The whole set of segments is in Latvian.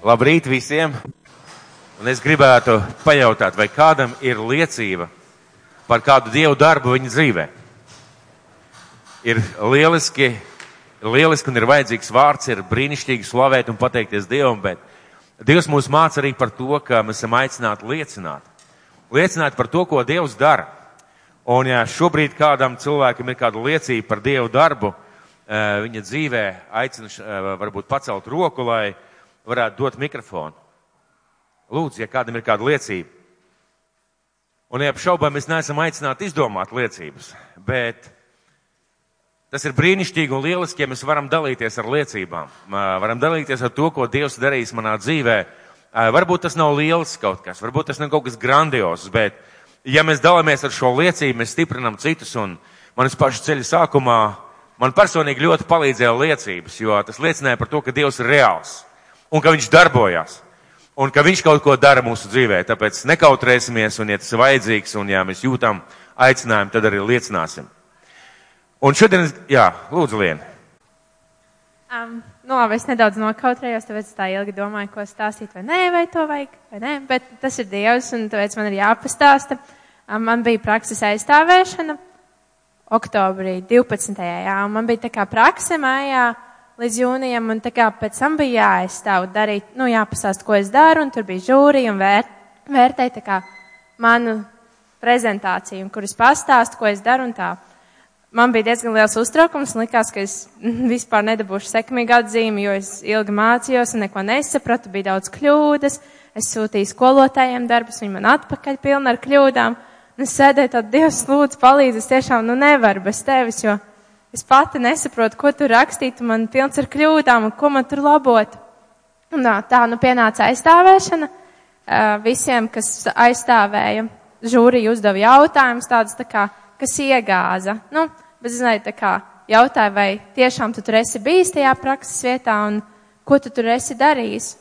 Labrīt visiem! Un es gribētu pajautāt, vai kādam ir liecība par kādu dievu darbu viņa dzīvē. Ir lieliski, ir lieliski un ir vajadzīgs vārds, ir brīnišķīgi slavēt un pateikties Dievam, bet Dievs mūs māca arī par to, ka mēs esam aicināti liecināt. Liecināt par to, ko Dievs dara. Un ja šobrīd kādam cilvēkam ir kāda liecība par Dievu darbu, eh, viņa dzīvē aicinu eh, varbūt pacelt roku, lai varētu dot mikrofonu. Lūdzu, ja kādam ir kāda liecība. Un neapšaubām mēs neesam aicināti izdomāt liecības, bet tas ir brīnišķīgi un lieliski, ja mēs varam dalīties ar liecībām. Varam dalīties ar to, ko Dievs darījis manā dzīvē. Varbūt tas nav liels kaut kas, varbūt tas nav kaut kas grandios, bet ja mēs dalāmies ar šo liecību, mēs stiprinam citus un manas pašu ceļa sākumā man personīgi ļoti palīdzēja liecības, jo tas liecināja par to, ka Dievs ir reāls un ka viņš darbojās. Un ka viņš kaut ko dara mūsu dzīvē. Tāpēc nekautrēsimies, un ja tas ir vajadzīgs, un ja mēs jūtam aicinājumu, tad arī liecināsim. Un šodien, jā, lūdzu, Lien. Um, nu, labi, es nedaudz nokautrējos, tāpēc tā ilgi domāju, ko stāstīt, vai nē, vai to vajag, vai nē, bet tas ir Dievs, un tāpēc man ir jāpastāsta. Um, man bija prakses aizstāvēšana oktobrī 12. jā, un man bija tā kā prakse mājā līdz jūnijam, un tā kā pēc tam bija jāaizstāv darīt, nu, jāpasāst, ko es daru, un tur bija žūrija un vērt, vērtēja tā kā manu prezentāciju, kur es pastāstu, ko es daru, un tā. Man bija diezgan liels uztraukums, likās, ka es vispār nedabūšu sekmīgu atzīmi, jo es ilgi mācījos un neko nesapratu, bija daudz kļūdas, es sūtīju skolotājiem darbus, viņi man atpakaļ pilni ar kļūdām, un es sēdēju tad, Dievs, lūdzu, palīdzi, es tiešām, nu, nevaru bez tevis, jo Es pati nesaprotu, ko tur rakstīt, un man pilns ar kļūdām, un ko man tur labot. Un tā, nu pienāca aizstāvēšana. Visiem, kas aizstāvēja, žūrija uzdeva jautājumus tādus tā kā, kas iegāza. Nu, bet, zināju, tā kā jautāja, vai tiešām tu tur esi bijis tajā prakses vietā, un ko tu tur esi darījis.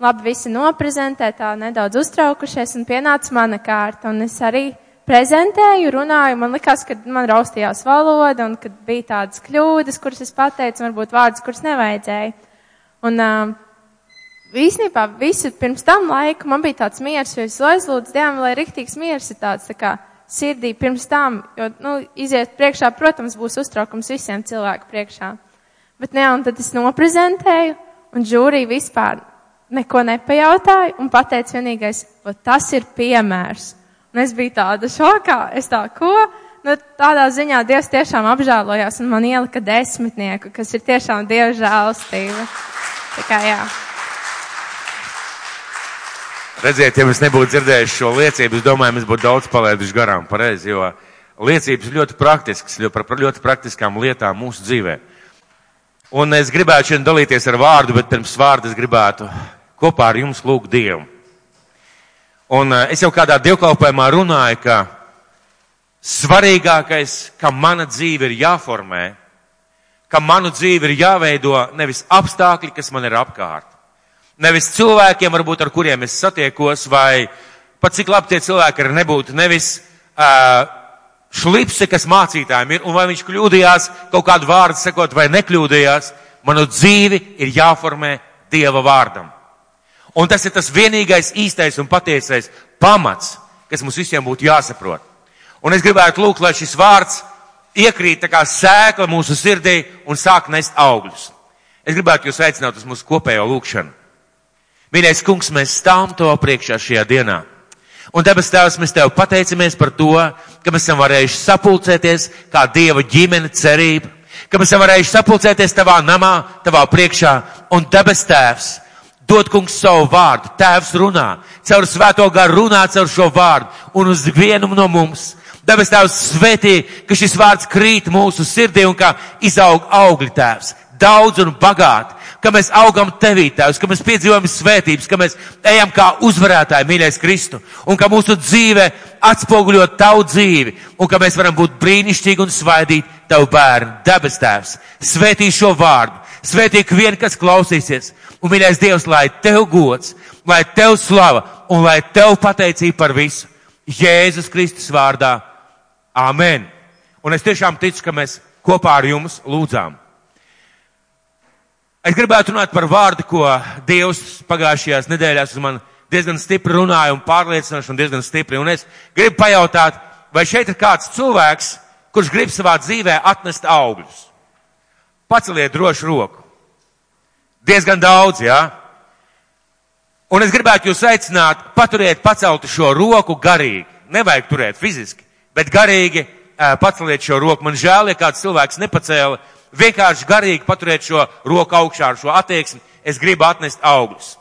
Labi, visi noprezentē, tā nedaudz uztraukušies, un pienāca mana kārta, un es arī prezentēju, runāju, man likās, ka man raustījās valoda un ka bija tādas kļūdas, kuras es pateicu, varbūt vārdus, kurus nevajadzēja. Un uh, īsnībā visu pirms tam laiku man bija tāds miers, jo es aizlūdzu Dievam, lai riktīgs miers ir tāds tā kā sirdī pirms tam, jo, nu, iziet priekšā, protams, būs uztraukums visiem cilvēku priekšā. Bet ne, un tad es noprezentēju, un žūrija vispār neko nepajautāja, un pateica vienīgais, tas ir piemērs. Un es biju tāda šokā, es tā, ko? Nu, tādā ziņā Dievs tiešām apžēlojās un man ielika desmitnieku, kas ir tiešām Dieva žēlastība. Tā kā jā. Redziet, ja mēs nebūtu dzirdējuši šo liecību, es domāju, mēs būtu daudz palaiduši garām pareizi, jo liecības ir ļoti praktiskas, ļoti par ļoti praktiskām lietām mūsu dzīvē. Un es gribētu šodien dalīties ar vārdu, bet pirms vārdu es gribētu kopā ar jums lūgt Dievu. Un eh, es jau kādā dievkalpojumā runāju, ka svarīgākais, ka mana dzīve ir jāformē, ka manu dzīvi ir jāveido nevis apstākļi, kas man ir apkārt, nevis cilvēkiem, varbūt ar kuriem es satiekos, vai pat cik labi tie cilvēki ir nebūtu, nevis uh, šlipse, kas mācītājiem ir, un vai viņš kļūdījās kaut kādu vārdu sakot vai nekļūdījās, manu dzīvi ir jāformē Dieva vārdam. Un tas ir tas vienīgais īstais un patiesais pamats, kas mums visiem būtu jāsaprot. Un es gribētu lūgt, lai šis vārds iekrīt tā kā sēkla mūsu sirdī un sāk nest augļus. Es gribētu jūs aicināt uz mūsu kopējo lūgšanu. Mīļais kungs, mēs stāvam to priekšā šajā dienā. Un debes tēvs, mēs tev pateicamies par to, ka mēs esam varējuši sapulcēties kā Dieva ģimene cerība, ka mēs esam varējuši sapulcēties tavā namā, tavā priekšā. Un debes tēvs, Dod kungs savu vārdu, tēvs runā, caur svēto garu runā caur šo vārdu un uz vienu no mums. Debes tēvs svētī, ka šis vārds krīt mūsu sirdī un kā izaug augļi tēvs, daudz un bagāti, ka mēs augam tevī tēvs, ka mēs piedzīvojam svētības, ka mēs ejam kā uzvarētāji, mīļais Kristu, un ka mūsu dzīve atspoguļo tavu dzīvi, un ka mēs varam būt brīnišķīgi un svaidīt tavu bērnu, debes tēvs. Svētī šo vārdu, svētī ikvien, kas klausīsies, Un, mīļais Dievs, lai tev gods, lai tev slava un lai tev pateicība par visu. Jēzus Kristus vārdā. Amen. Un es tiešām ticu, ka mēs kopā ar jums lūdzām. Es gribētu runāt par vārdu, ko Dievs pagājušajās nedēļās uz mani diezgan stipri runāja un pārliecināšu un diezgan stipri. Un es gribu pajautāt, vai šeit ir kāds cilvēks, kurš grib savā dzīvē atnest augļus? Paceliet droši roku. Diezgan daudz, jā. Ja? Un es gribētu jūs aicināt paturiet paceltu šo roku garīgi. Nevajag turēt fiziski, bet garīgi paceliet šo roku. Man žēl, ja kāds cilvēks nepacēla. Vienkārši garīgi paturiet šo roku augšā ar šo attieksmi. Es gribu atnest augļus.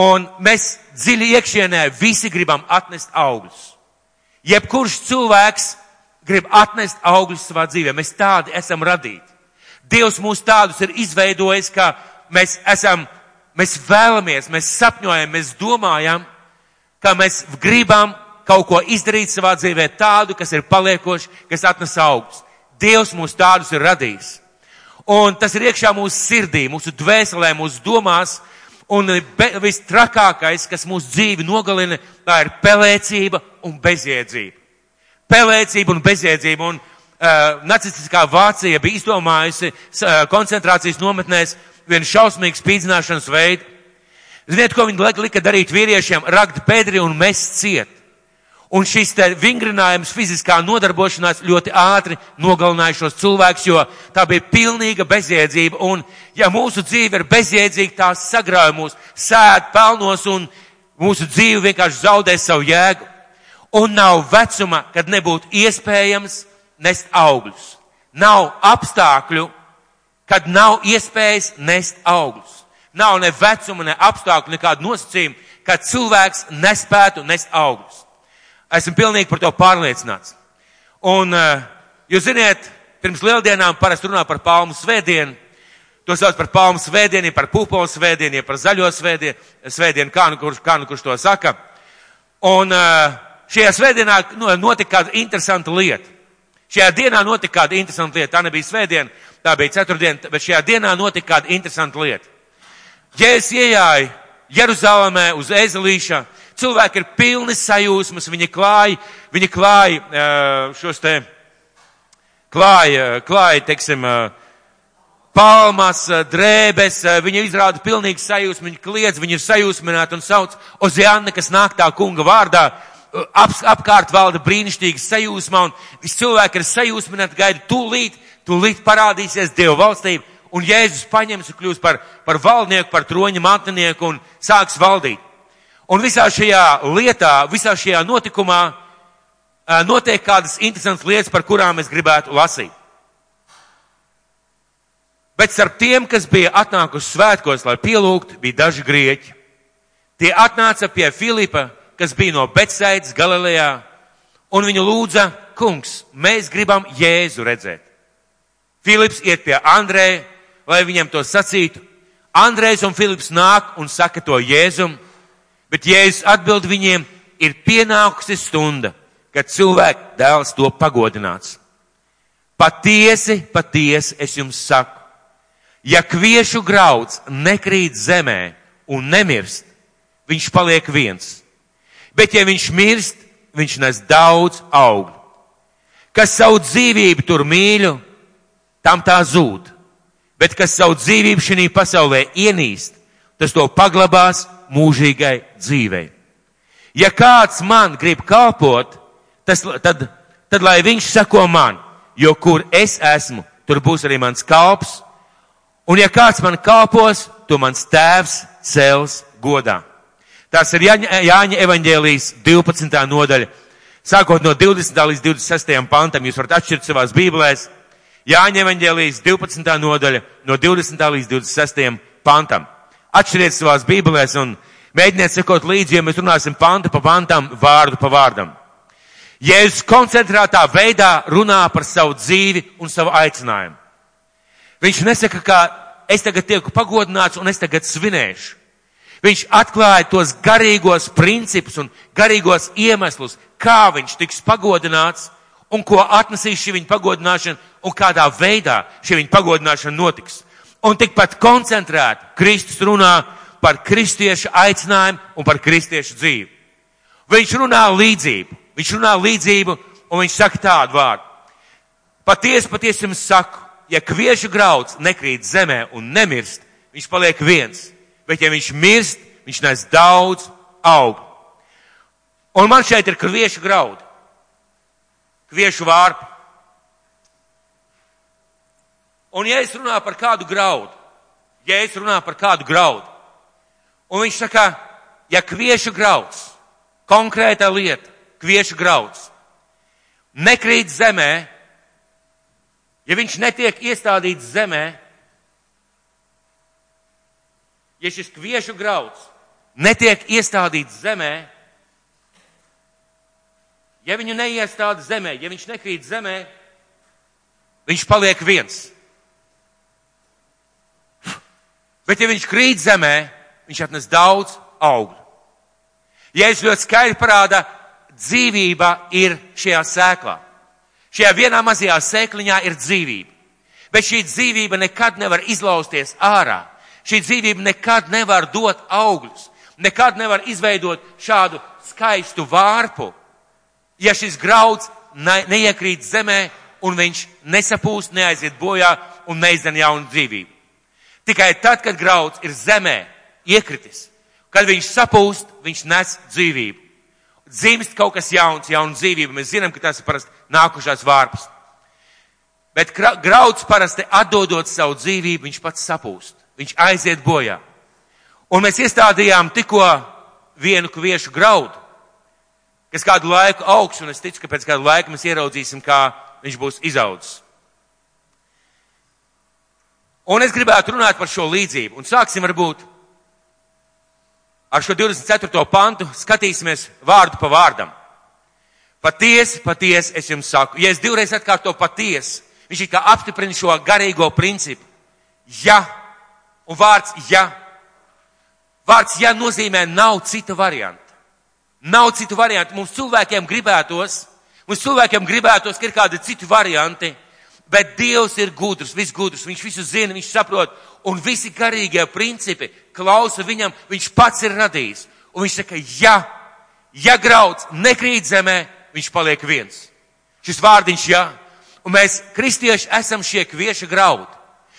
Un mēs dziļi iekšienē visi gribam atnest augļus. Jebkurš cilvēks grib atnest augļus savā dzīvē. Mēs tādi esam radīti. Dievs mūs tādus ir izveidojis, ka mēs esam, mēs vēlamies, mēs sapņojam, mēs domājam, ka mēs gribam kaut ko izdarīt savā dzīvē tādu, kas ir paliekoši, kas atnes augļus. Dievs mūs tādus ir radījis. Un tas ir iekšā mūsu sirdī, mūsu dvēselē, mūsu domās. Un vistrakākais, kas mūsu dzīvi nogalina, tā ir pelēcība un bezjēdzība. Pelēcība un bezjēdzība. Un uh, nacistiskā Vācija bija izdomājusi uh, koncentrācijas nometnēs vienu šausmīgu spīdzināšanas veidu. Ziniet, ko viņi lika darīt vīriešiem? Rakt bedri un mest ciet. Un šis te vingrinājums, fiziskā nodarbošanās ļoti ātri nogalināja šos cilvēkus, jo tā bija pilnīga bezjēdzība. Un ja mūsu dzīve ir bezjēdzīga, tā sagrauj mūs, sēd pelnos un mūsu dzīve vienkārši zaudē savu jēgu. Un nav vecuma, kad nebūtu iespējams nest augļus. Nav apstākļu, kad nav iespējas nest augļus. Nav ne vecuma, ne apstākļu, nekādu nosacījumu, kad cilvēks nespētu nest augļus. Esmu pilnīgi par to pārliecināts. Un eh, jūs ziniet, pirms lieldienām parasti runā par palmu svētdienu. To sauc par palmu svētdienu, par pupolu svētdienu, par zaļo svētdienu, svētdienu kā, nu kurš, kā nu kurš to saka. Un eh, šajā svētdienā nu, notika kāda interesanta lieta. Šajā dienā notika kāda interesanta lieta. Tā nebija svētdiena, tā bija ceturtdiena, bet šajā dienā notika kāda interesanta lieta. Jēzus iejāja Jeruzalemē uz ezelīša, cilvēki ir pilni sajūsmas, viņi klāja, viņi klāja šos te, klāja, klāja, teiksim, palmas, drēbes, viņi izrāda pilnīgi sajūsmu, viņi kliedz, viņi ir sajūsmināti un sauc Oziāna, kas nāk tā kunga vārdā, ap, apkārt valda brīnišķīga sajūsma un visi cilvēki ir sajūsmināti, gaida tūlīt, tūlīt parādīsies Dieva valstība un Jēzus paņems un kļūs par, par valdnieku, par troņa mantinieku un sāks valdīt. Un visā šajā lietā, visā šajā notikumā notiek kādas interesantas lietas, par kurām es gribētu lasīt. Bet starp tiem, kas bija atnākuši svētkos, lai pielūgtu, bija daži grieķi. Tie atnāca pie Filipa, kas bija no Betsaidas Galilejā, un viņu lūdza, kungs, mēs gribam Jēzu redzēt. Filips iet pie Andrēja, lai viņam to sacītu. Andrejs un Filips nāk un saka to Jēzum, Bet Jēzus atbild viņiem, ir pienākusi stunda, kad cilvēku dēls to pagodināts. Patiesi, patiesi es jums saku, ja kviešu grauds nekrīt zemē un nemirst, viņš paliek viens. Bet ja viņš mirst, viņš nes daudz augļu. Kas savu dzīvību tur mīļu, tam tā zūd. Bet kas savu dzīvību šī pasaulē ienīst, tas to paglabās mūžīgai dzīvei. Ja kāds man grib kalpot, tas, tad, tad lai viņš sako man, jo kur es esmu, tur būs arī mans kalps. Un ja kāds man kalpos, to mans tēvs cels godā. Tas ir Jāņa, Jāņa evaņģēlijas 12. nodaļa. Sākot no 20. līdz 26. pantam, jūs varat atšķirt savās bībelēs. Jāņa evaņģēlijas 12. nodaļa no 20. līdz 26. pantam. Atšķiriet savās bībelēs un mēģiniet sekot līdzi, ja mēs runāsim pantu pa pantam, vārdu pa vārdam. Jēzus koncentrētā veidā runā par savu dzīvi un savu aicinājumu. Viņš nesaka, ka es tagad tieku pagodināts un es tagad svinēšu. Viņš atklāja tos garīgos principus un garīgos iemeslus, kā viņš tiks pagodināts un ko atnesīs šī viņa pagodināšana un kādā veidā šī viņa pagodināšana notiks. Un tikpat koncentrēti Kristus runā par kristiešu aicinājumu un par kristiešu dzīvi. Viņš runā līdzību, viņš runā līdzību un viņš saka tādu vārdu. Patiesi, patiesi jums saku, ja kviešu grauds nekrīt zemē un nemirst, viņš paliek viens. Bet ja viņš mirst, viņš nes daudz augļu. Un man šeit ir kviešu graudi, kviešu vārpi. Un ja es runāju par kādu graudu, ja es runāju par kādu graudu, un viņš saka, ja kviešu grauds, konkrēta lieta, kviešu grauds, nekrīt zemē, ja viņš netiek iestādīts zemē, ja šis kviešu grauds netiek iestādīts zemē, ja viņu neiestāda zemē, ja viņš nekrīt zemē, viņš paliek viens. Bet ja viņš krīt zemē, viņš atnes daudz augļu. Jēzus ļoti skaidri parāda, dzīvība ir šajā sēklā. Šajā vienā mazajā sēkliņā ir dzīvība. Bet šī dzīvība nekad nevar izlausties ārā. Šī dzīvība nekad nevar dot augļus, nekad nevar izveidot šādu skaistu vārpu, ja šis grauds ne, neiekrīt zemē un viņš nesapūst, neaiziet bojā un neizdara jaunu dzīvību. Tikai tad, kad grauds ir zemē iekritis, kad viņš sapūst, viņš nes dzīvību. Dzimst kaut kas jauns, jauna dzīvība. Mēs zinām, ka tas ir parasti nākušās vārpas. Bet grauds parasti atdodot savu dzīvību, viņš pats sapūst. Viņš aiziet bojā. Un mēs iestādījām tikko vienu kviešu graudu, kas kādu laiku augs, un es ticu, ka pēc kādu laiku mēs ieraudzīsim, kā viņš būs izaudzis. Un es gribētu runāt par šo līdzību. Un sāksim varbūt ar šo 24. pantu, skatīsimies vārdu pa vārdam. Patiesi, patiesi, es jums saku, ja es divreiz atkārto patiesi, viņš ir kā apstiprina šo garīgo principu. Ja, un vārds ja. Vārds ja nozīmē nav cita varianta. Nav citu variantu. Mums cilvēkiem gribētos, mums cilvēkiem gribētos, ka ir kādi citi varianti, bet Dievs ir gudrs, visgudrs, viņš visu zina, viņš saprot, un visi garīgie principi klausa viņam, viņš pats ir radījis. Un viņš saka, ja, ja grauds nekrīt zemē, viņš paliek viens. Šis vārdiņš, ja, un mēs, kristieši, esam šie kvieša graudi.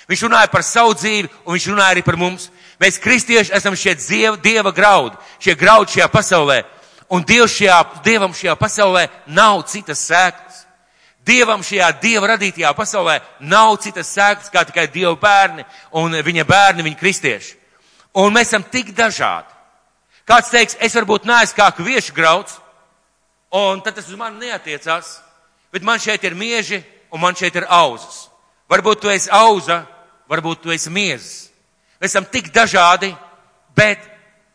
Viņš runāja par savu dzīvi, un viņš runāja arī par mums. Mēs, kristieši, esam šie dieva, dieva graudi, šie graudi šajā pasaulē. Un Dievs šajā, Dievam šajā pasaulē nav citas sēklas. Dievam šajā Dieva radītajā pasaulē nav citas sēklas kā tikai Dieva bērni un viņa bērni, viņa kristieši. Un mēs esam tik dažādi. Kāds teiks, es varbūt neesmu kā kviešu grauds, un tad tas uz mani neatiecās, bet man šeit ir mieži un man šeit ir auzas. Varbūt tu esi auza, varbūt tu esi miezas. Mēs esam tik dažādi, bet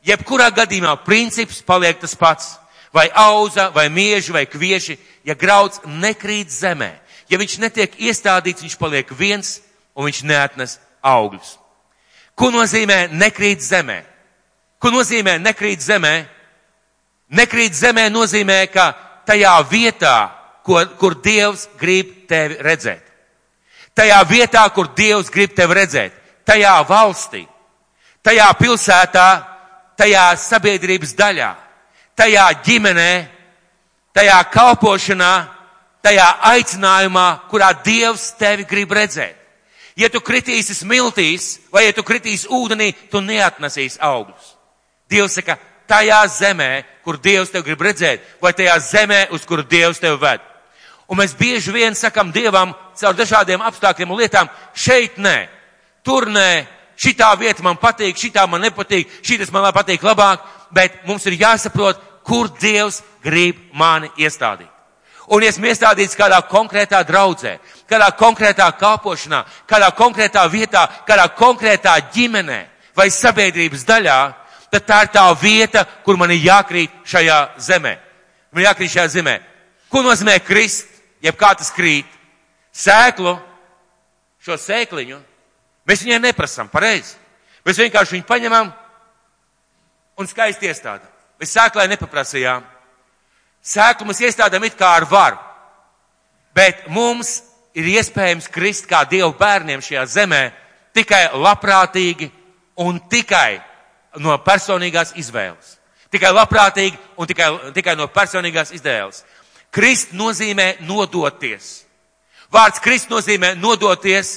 jebkurā gadījumā princips paliek tas pats. Vai auza, vai mieži, vai kvieši, ja grauds nekrīt zemē, ja viņš netiek iestādīts, viņš paliek viens un viņš neatnes augļus. Ko nozīmē nekrīt zemē? Ko nozīmē nekrīt zemē? Nekrīt zemē nozīmē, ka tajā vietā, ko, kur Dievs grib tevi redzēt. Tajā vietā, kur Dievs grib tevi redzēt. Tajā valstī. Tajā pilsētā, tajā sabiedrības daļā, tajā ģimenē, tajā kalpošanā, tajā aicinājumā, kurā Dievs tevi grib redzēt. Ja tu kritīsi smiltīs vai ja tu kritīsi ūdenī, tu neatnesīsi augļus. Dievs saka, tajā zemē, kur Dievs tevi grib redzēt, vai tajā zemē, uz kuru Dievs tevi ved. Un mēs bieži vien sakam Dievam caur dažādiem apstākļiem un lietām, šeit nē, tur nē, šitā vieta man patīk, šitā man nepatīk, šitas man patīk labāk, bet mums ir jāsaprot, kur Dievs grib mani iestādīt. Un ja esmu iestādīts kādā konkrētā draudzē, kādā konkrētā kalpošanā, kādā konkrētā vietā, kādā konkrētā ģimenē vai sabiedrības daļā, tad tā ir tā vieta, kur man ir jākrīt šajā zemē. Man ir jākrīt šajā zemē. Ko nozīmē krist, jeb kā tas krīt? Sēklu, šo sēkliņu Mēs viņai neprasām pareizi. Mēs vienkārši viņu paņemam un skaisti iestādām. Mēs sēklai nepaprasījām. Sēklu mēs iestādām it kā ar varu. Bet mums ir iespējams krist kā Dievu bērniem šajā zemē tikai labprātīgi un tikai no personīgās izvēles. Tikai labprātīgi un tikai, tikai no personīgās izvēles. Krist nozīmē nodoties. Vārds krist nozīmē nodoties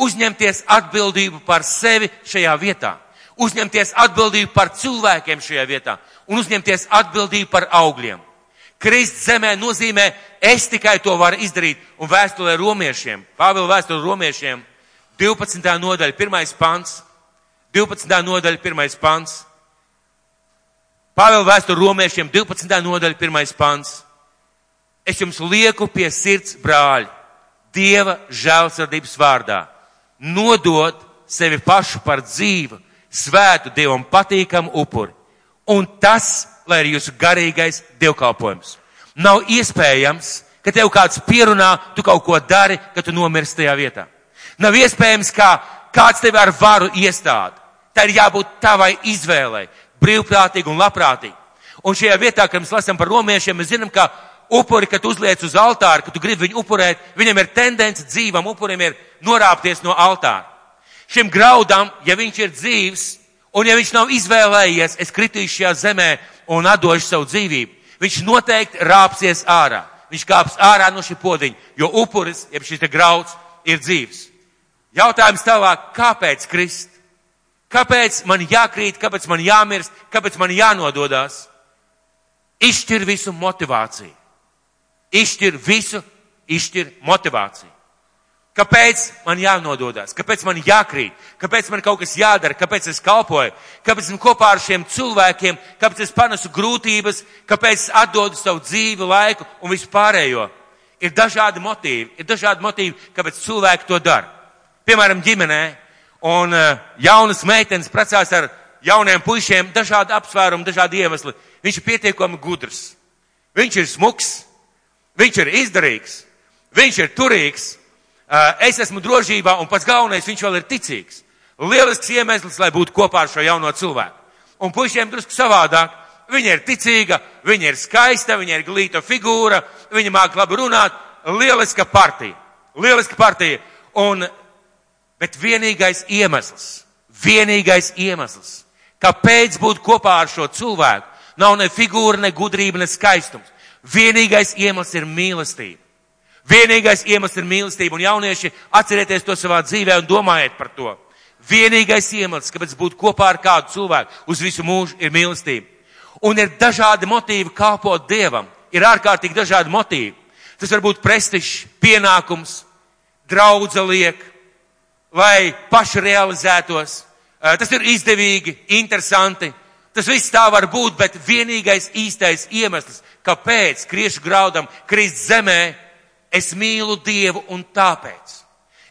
uzņemties atbildību par sevi šajā vietā, uzņemties atbildību par cilvēkiem šajā vietā un uzņemties atbildību par augļiem. Krist zemē nozīmē, es tikai to varu izdarīt. Un vēstulē romiešiem, Pāvila vēstulē romiešiem, 12. nodaļa, 1. pants, 12. nodaļa, 1. pants. Pāvila vēstulē romiešiem, 12. nodaļa, 1. pants. Es jums lieku pie sirds, brāļi, Dieva žēlsirdības vārdā, nodot sevi pašu par dzīvu, svētu Dievam patīkamu upuri. Un tas lai ir jūsu garīgais dievkalpojums. Nav iespējams, ka tev kāds pierunā, tu kaut ko dari, ka tu nomirsti tajā vietā. Nav iespējams, ka kāds tevi ar varu iestāda. Tā ir jābūt tavai izvēlei, brīvprātīgi un labprātīgi. Un šajā vietā, kad mēs lasām par romiešiem, mēs zinām, ka upuri, kad uzliec uz altāru, kad tu gribi viņu upurēt, viņam ir tendence dzīvam upurim ir norāpties no altāra. Šim graudam, ja viņš ir dzīvs, un ja viņš nav izvēlējies, es kritīšu šajā zemē un atdošu savu dzīvību, viņš noteikti rāpsies ārā. Viņš kāps ārā no šī podziņa, jo upuris, jeb šis grauds, ir dzīves. Jautājums tālāk, kāpēc krist? Kāpēc man jākrīt, kāpēc man jāmirst, kāpēc man jānododās? Izšķir visu motivāciju. Izšķir visu, izšķir motivāciju. Kāpēc man jānododas? Kāpēc man jākrīt? Kāpēc man kaut kas jādara? Kāpēc es kalpoju? Kāpēc esmu kopā ar šiem cilvēkiem? Kāpēc es panesu grūtības? Kāpēc es atdodu savu dzīvi, laiku un visu pārējo? Ir dažādi motīvi. Ir dažādi motīvi, kāpēc cilvēki to dara. Piemēram, ģimenē. Un uh, jaunas meitenes precās ar jauniem puišiem, dažādi apsvērumi, dažādi iemesli. Viņš ir pietiekami gudrs. Viņš ir smuks. Viņš ir izdarīgs. Viņš ir turīgs es esmu drošībā un pats galvenais viņš vēl ir ticīgs. Lielisks iemesls, lai būtu kopā ar šo jauno cilvēku. Un puišiem drusku savādāk. Viņa ir ticīga, viņa ir skaista, viņa ir glīta figūra, viņa māk labi runāt. Lieliska partija. Lieliska partija. Un, bet vienīgais iemesls, vienīgais iemesls, kāpēc būt kopā ar šo cilvēku, nav ne figūra, ne gudrība, ne skaistums. Vienīgais iemesls ir mīlestība. Vienīgais iemesls ir mīlestība, un jaunieši atcerieties to savā dzīvē un domājiet par to. Vienīgais iemesls, kāpēc būt kopā ar kādu cilvēku uz visu mūžu, ir mīlestība. Un ir dažādi motīvi kāpot Dievam. Ir ārkārtīgi dažādi motīvi. Tas var būt prestižs, pienākums, draudza liek, lai paši realizētos. Eh, tas ir izdevīgi, interesanti. Tas viss tā var būt, bet vienīgais īstais iemesls, kāpēc kriešu graudam krist zemē, Es mīlu Dievu un tāpēc.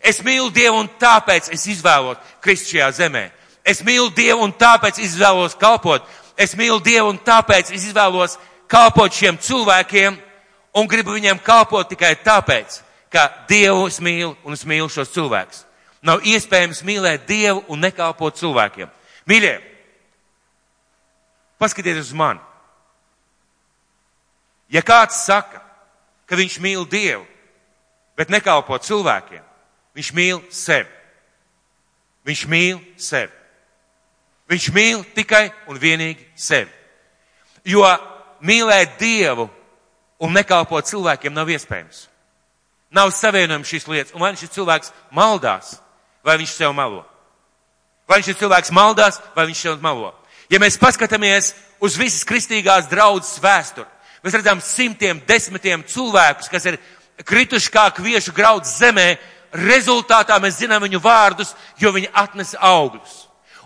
Es mīlu Dievu un tāpēc es izvēlos krist šajā zemē. Es mīlu Dievu un tāpēc izvēlos kalpot. Es mīlu Dievu un tāpēc es izvēlos kalpot šiem cilvēkiem un gribu viņiem kalpot tikai tāpēc, ka Dievu es mīlu un es mīlu šos cilvēkus. Nav iespējams mīlēt Dievu un nekalpot cilvēkiem. Mīļie, paskatieties uz mani. Ja kāds saka, ka viņš mīl Dievu, bet nekalpo cilvēkiem. Viņš mīl sevi. Viņš mīl sevi. Viņš mīl tikai un vienīgi sevi. Jo mīlēt Dievu un nekalpot cilvēkiem nav iespējams. Nav savienojums šīs lietas. Un vai šis cilvēks maldās, vai viņš sev melo? Vai šis cilvēks maldās, vai viņš sev melo? Ja mēs paskatāmies uz visas kristīgās draudzes vēsturi, Mēs redzam simtiem, desmitiem cilvēkus, kas ir krituši kā kviešu grauds zemē. Rezultātā mēs zinām viņu vārdus, jo viņi atnesa augļus.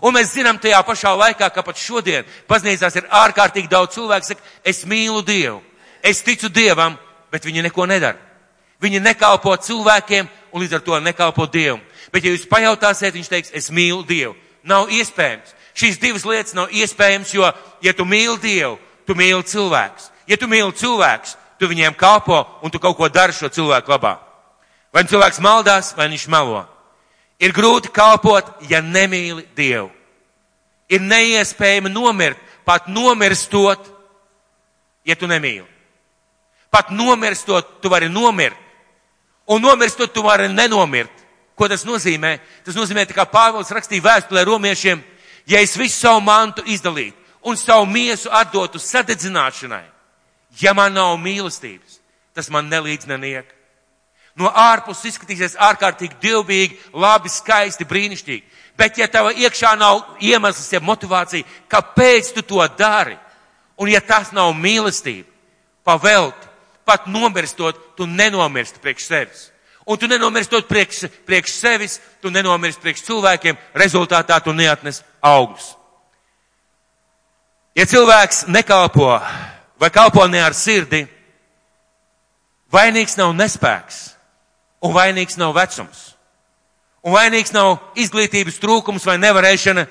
Un mēs zinām tajā pašā laikā, ka pat šodien baznīcās ir ārkārtīgi daudz cilvēku, saka, es mīlu Dievu, es ticu Dievam, bet viņi neko nedara. Viņi nekalpo cilvēkiem un līdz ar to nekalpo Dievam. Bet ja jūs pajautāsiet, viņš teiks, es mīlu Dievu. Nav iespējams. Šīs divas lietas nav iespējams, jo, ja tu mīli Dievu, tu mīli cilvēkus. Ja tu mīli cilvēkus, tu viņiem kalpo un tu kaut ko dari šo cilvēku labā. Vai nu cilvēks maldās, vai viņš melo. Ir grūti kalpot, ja nemīli Dievu. Ir neiespējami nomirt, pat nomirstot, ja tu nemīli. Pat nomirstot, tu vari nomirt. Un nomirstot, tu vari nenomirt. Ko tas nozīmē? Tas nozīmē, kā Pāvils rakstīja vēstulē romiešiem, ja es visu savu mantu izdalītu un savu miesu atdotu sadedzināšanai, Ja man nav mīlestības, tas man nelīdz neniek. No ārpuses izskatīsies ārkārtīgi dievbīgi, labi, skaisti, brīnišķīgi. Bet ja tava iekšā nav iemesls, ja motivācija, kāpēc tu to dari, un ja tas nav mīlestība, pavelti, pat nomirstot, tu nenomirsти priekš sevis. Un tu nenomirstot priekš, priekš sevis, tu nenomirsti priekš cilvēkiem, rezultātā tu neatnes augļus. Ja cilvēks nekalpo vai kalpo ne ar sirdi, vainīgs nav nespēks un vainīgs nav vecums. Un vainīgs nav izglītības trūkums vai nevarēšana,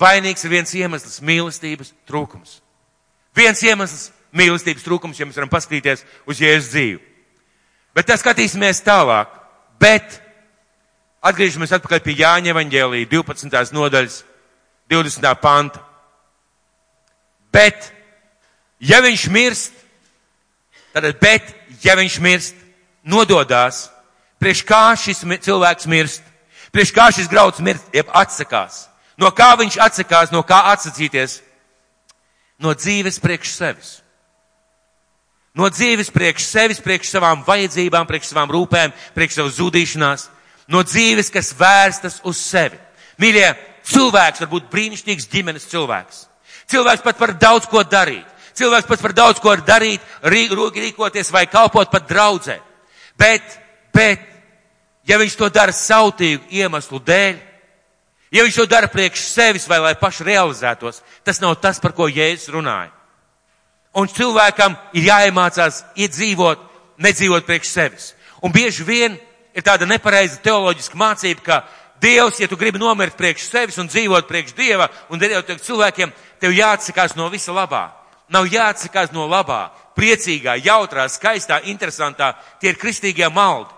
vainīgs ir viens iemesls - mīlestības trūkums. Viens iemesls - mīlestības trūkums, ja mēs varam paskatīties uz Jēzus dzīvi. Bet tā skatīsimies tālāk. Bet atgriežamies atpakaļ pie Jāņa evaņģēlī 12. nodaļas 20. panta. Bet, ja viņš mirst, tad, bet, ja viņš mirst, nododās, priekš kā šis cilvēks mirst, priekš kā šis grauds mirst, jeb atsakās. No kā viņš atsakās, no kā atsacīties? No dzīves priekš sevis. No dzīves priekš sevis, priekš savām vajadzībām, priekš savām rūpēm, priekš savas zudīšanās. No dzīves, kas vērstas uz sevi. Mīļie, cilvēks var būt brīnišķīgs ģimenes cilvēks. Cilvēks pat var daudz ko darīt. Cilvēks pat var daudz ko darīt, rīkoties vai kalpot pat draudzē. Bet, bet, ja viņš to dara sautīgu iemeslu dēļ, ja viņš to dara priekš sevis vai lai paši realizētos, tas nav tas, par ko Jēzus runāja. Un cilvēkam ir jāiemācās iedzīvot, nedzīvot priekš sevis. Un bieži vien ir tāda nepareiza teoloģiska mācība, ka Dievs, ja tu gribi nomirt priekš sevis un dzīvot priekš Dieva un dzīvot priekš cilvēkiem, tev jāatsakās no visa labā. Nav jāatsakās no labā, priecīgā, jautrā, skaistā, interesantā. Tie ir kristīgie maldi.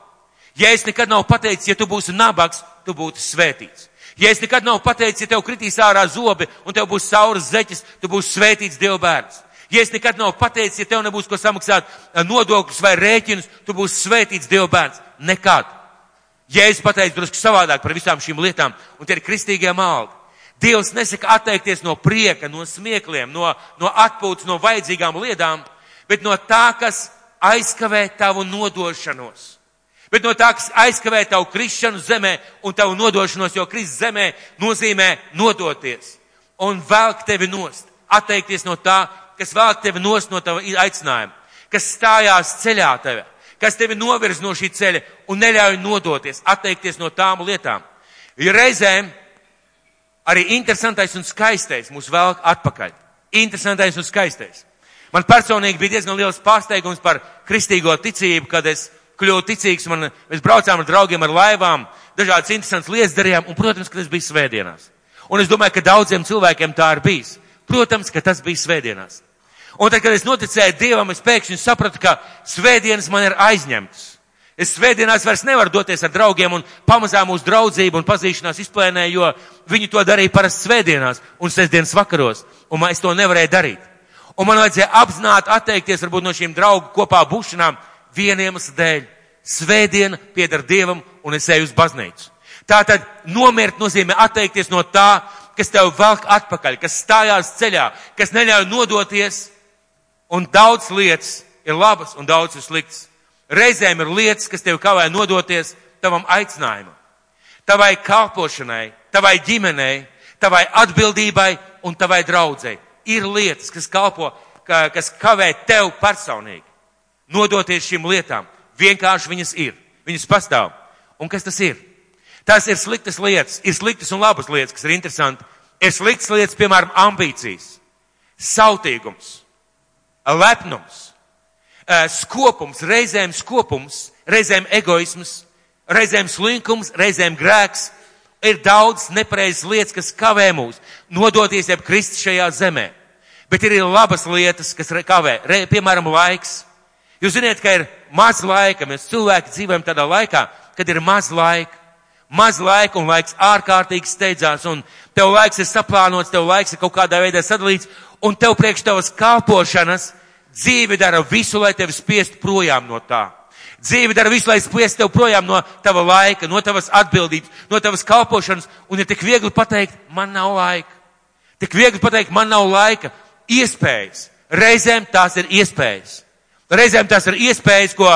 Ja es nekad nav pateicis, ja tu būsi nabaks, tu būsi svētīts. Ja es nekad nav pateicis, ja tev kritīs ārā zobi un tev būs sauras zeķes, tu būsi svētīts Dieva bērns. Ja es nekad nav pateicis, ja tev nebūs ko samaksāt eh, nodokļus vai rēķinus, tu būsi svētīts Dieva bērns. Nekad. Ja es pateicu drusku savādāk par visām šīm lietām, un tie ir kristīgie maldi. Dievs nesaka atteikties no prieka, no smiekliem, no, no atpūtas, no vajadzīgām lietām, bet no tā, kas aizkavē tavu nodošanos. Bet no tā, kas aizkavē tavu krišanu zemē un tavu nodošanos, jo krist zemē nozīmē nodoties un velk tevi nost, atteikties no tā, kas velk tevi nost no tava aicinājuma, kas stājās ceļā tevi, kas tevi novirz no šī ceļa un neļauj nodoties, atteikties no tām lietām. Jo reizēm arī interesantais un skaistais mūs velk atpakaļ. Interesantais un skaistais. Man personīgi bija diezgan liels pārsteigums par kristīgo ticību, kad es kļuvu ticīgs, man, mēs braucām ar draugiem ar laivām, dažādas interesantas lietas darījām, un, protams, ka tas bija svētdienās. Un es domāju, ka daudziem cilvēkiem tā ir bijis. Protams, ka tas bija svētdienās. Un tad, kad es noticēju Dievam, es pēkšņi sapratu, ka svētdienas man ir aizņemtas. Es svētdienās vairs nevaru doties ar draugiem un pamazām mūsu draudzību un pazīšanās izplēnē, jo viņi to darīja parasti svētdienās un sestdienas vakaros, un es to nevarēju darīt. Un man vajadzēja apzināti atteikties varbūt no šīm draugu kopā būšanām vieniem dēļ. Svētdiena pieder Dievam un es eju uz baznīcu. Tātad nomirt nozīmē atteikties no tā, kas tev velk atpakaļ, kas stājās ceļā, kas neļauj nodoties Un daudz lietas ir labas un daudz ir sliktas. Reizēm ir lietas, kas tev kavē nodoties tavam aicinājumam, tavai kalpošanai, tavai ģimenei, tavai atbildībai un tavai draudzei. Ir lietas, kas kalpo, kas kavē tev personīgi. Nodoties šīm lietām. Vienkārši viņas ir. Viņas pastāv. Un kas tas ir? Tas ir sliktas lietas. Ir sliktas un labas lietas, kas ir interesanti. Ir sliktas lietas, piemēram, ambīcijas, sautīgums, lepnums, skopums, reizēm skopums, reizēm egoisms, reizēm slinkums, reizēm grēks. Ir daudz nepareizas lietas, kas kavē mūs nodoties jeb krist šajā zemē. Bet ir labas lietas, kas kavē, Re, piemēram, laiks. Jūs zināt, ka ir maz laika, mēs cilvēki dzīvojam tādā laikā, kad ir maz laika. Maz laika un laiks ārkārtīgi steidzās, un tev laiks ir saplānots, tev laiks ir kaut kādā veidā sadalīts, un tev priekš tavas kalpošanas Dzīve dara visu, lai tevi spiest projām no tā. Dzīve dara visu, lai spiest tev projām no tava laika, no tavas atbildības, no tavas kalpošanas, un ir tik viegli pateikt, man nav laika. Tik viegli pateikt, man nav laika. Iespējas. Reizēm tās ir iespējas. Reizēm tās ir iespējas, ko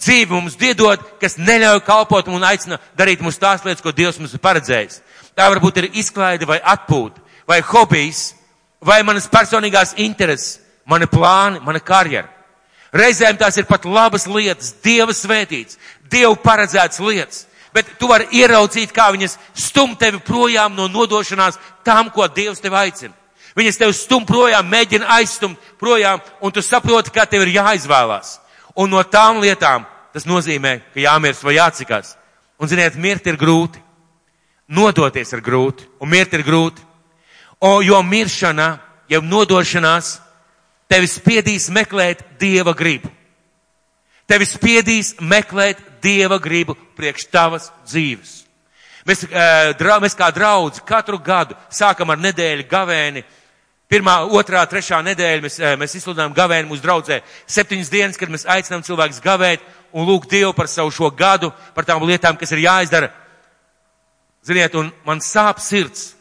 dzīvi mums diedot, kas neļauj kalpot un aicina darīt mums tās lietas, ko Dievs mums ir paredzējis. Tā varbūt ir izklaide vai atpūta, vai hobijs, vai manas personīgās intereses, mani plāni, mana karjera. Reizēm tās ir pat labas lietas, Dieva svētīts, Dievu paredzētas lietas, bet tu vari ieraudzīt, kā viņas stum tevi projām no nodošanās tam, ko Dievs tev aicina. Viņas tev stum projām, mēģina aizstumt projām, un tu saproti, kā tev ir jāizvēlās. Un no tām lietām tas nozīmē, ka jāmirst vai jācikās. Un ziniet, mirt ir grūti. Nodoties ir grūti, un mirt ir grūti. O, jo miršana, jau nodošanās, tevi spiedīs meklēt Dieva gribu. Tevi spiedīs meklēt Dieva gribu priekš tavas dzīves. Mēs, dra, mēs kā draudzi katru gadu sākam ar nedēļu gavēni. Pirmā, otrā, trešā nedēļa mēs, mēs izsludinām gavēni mūsu draudzē. Septiņas dienas, kad mēs aicinām cilvēkus gavēt un lūgt Dievu par savu šo gadu, par tām lietām, kas ir jāizdara. Ziniet, un man sāp sirds,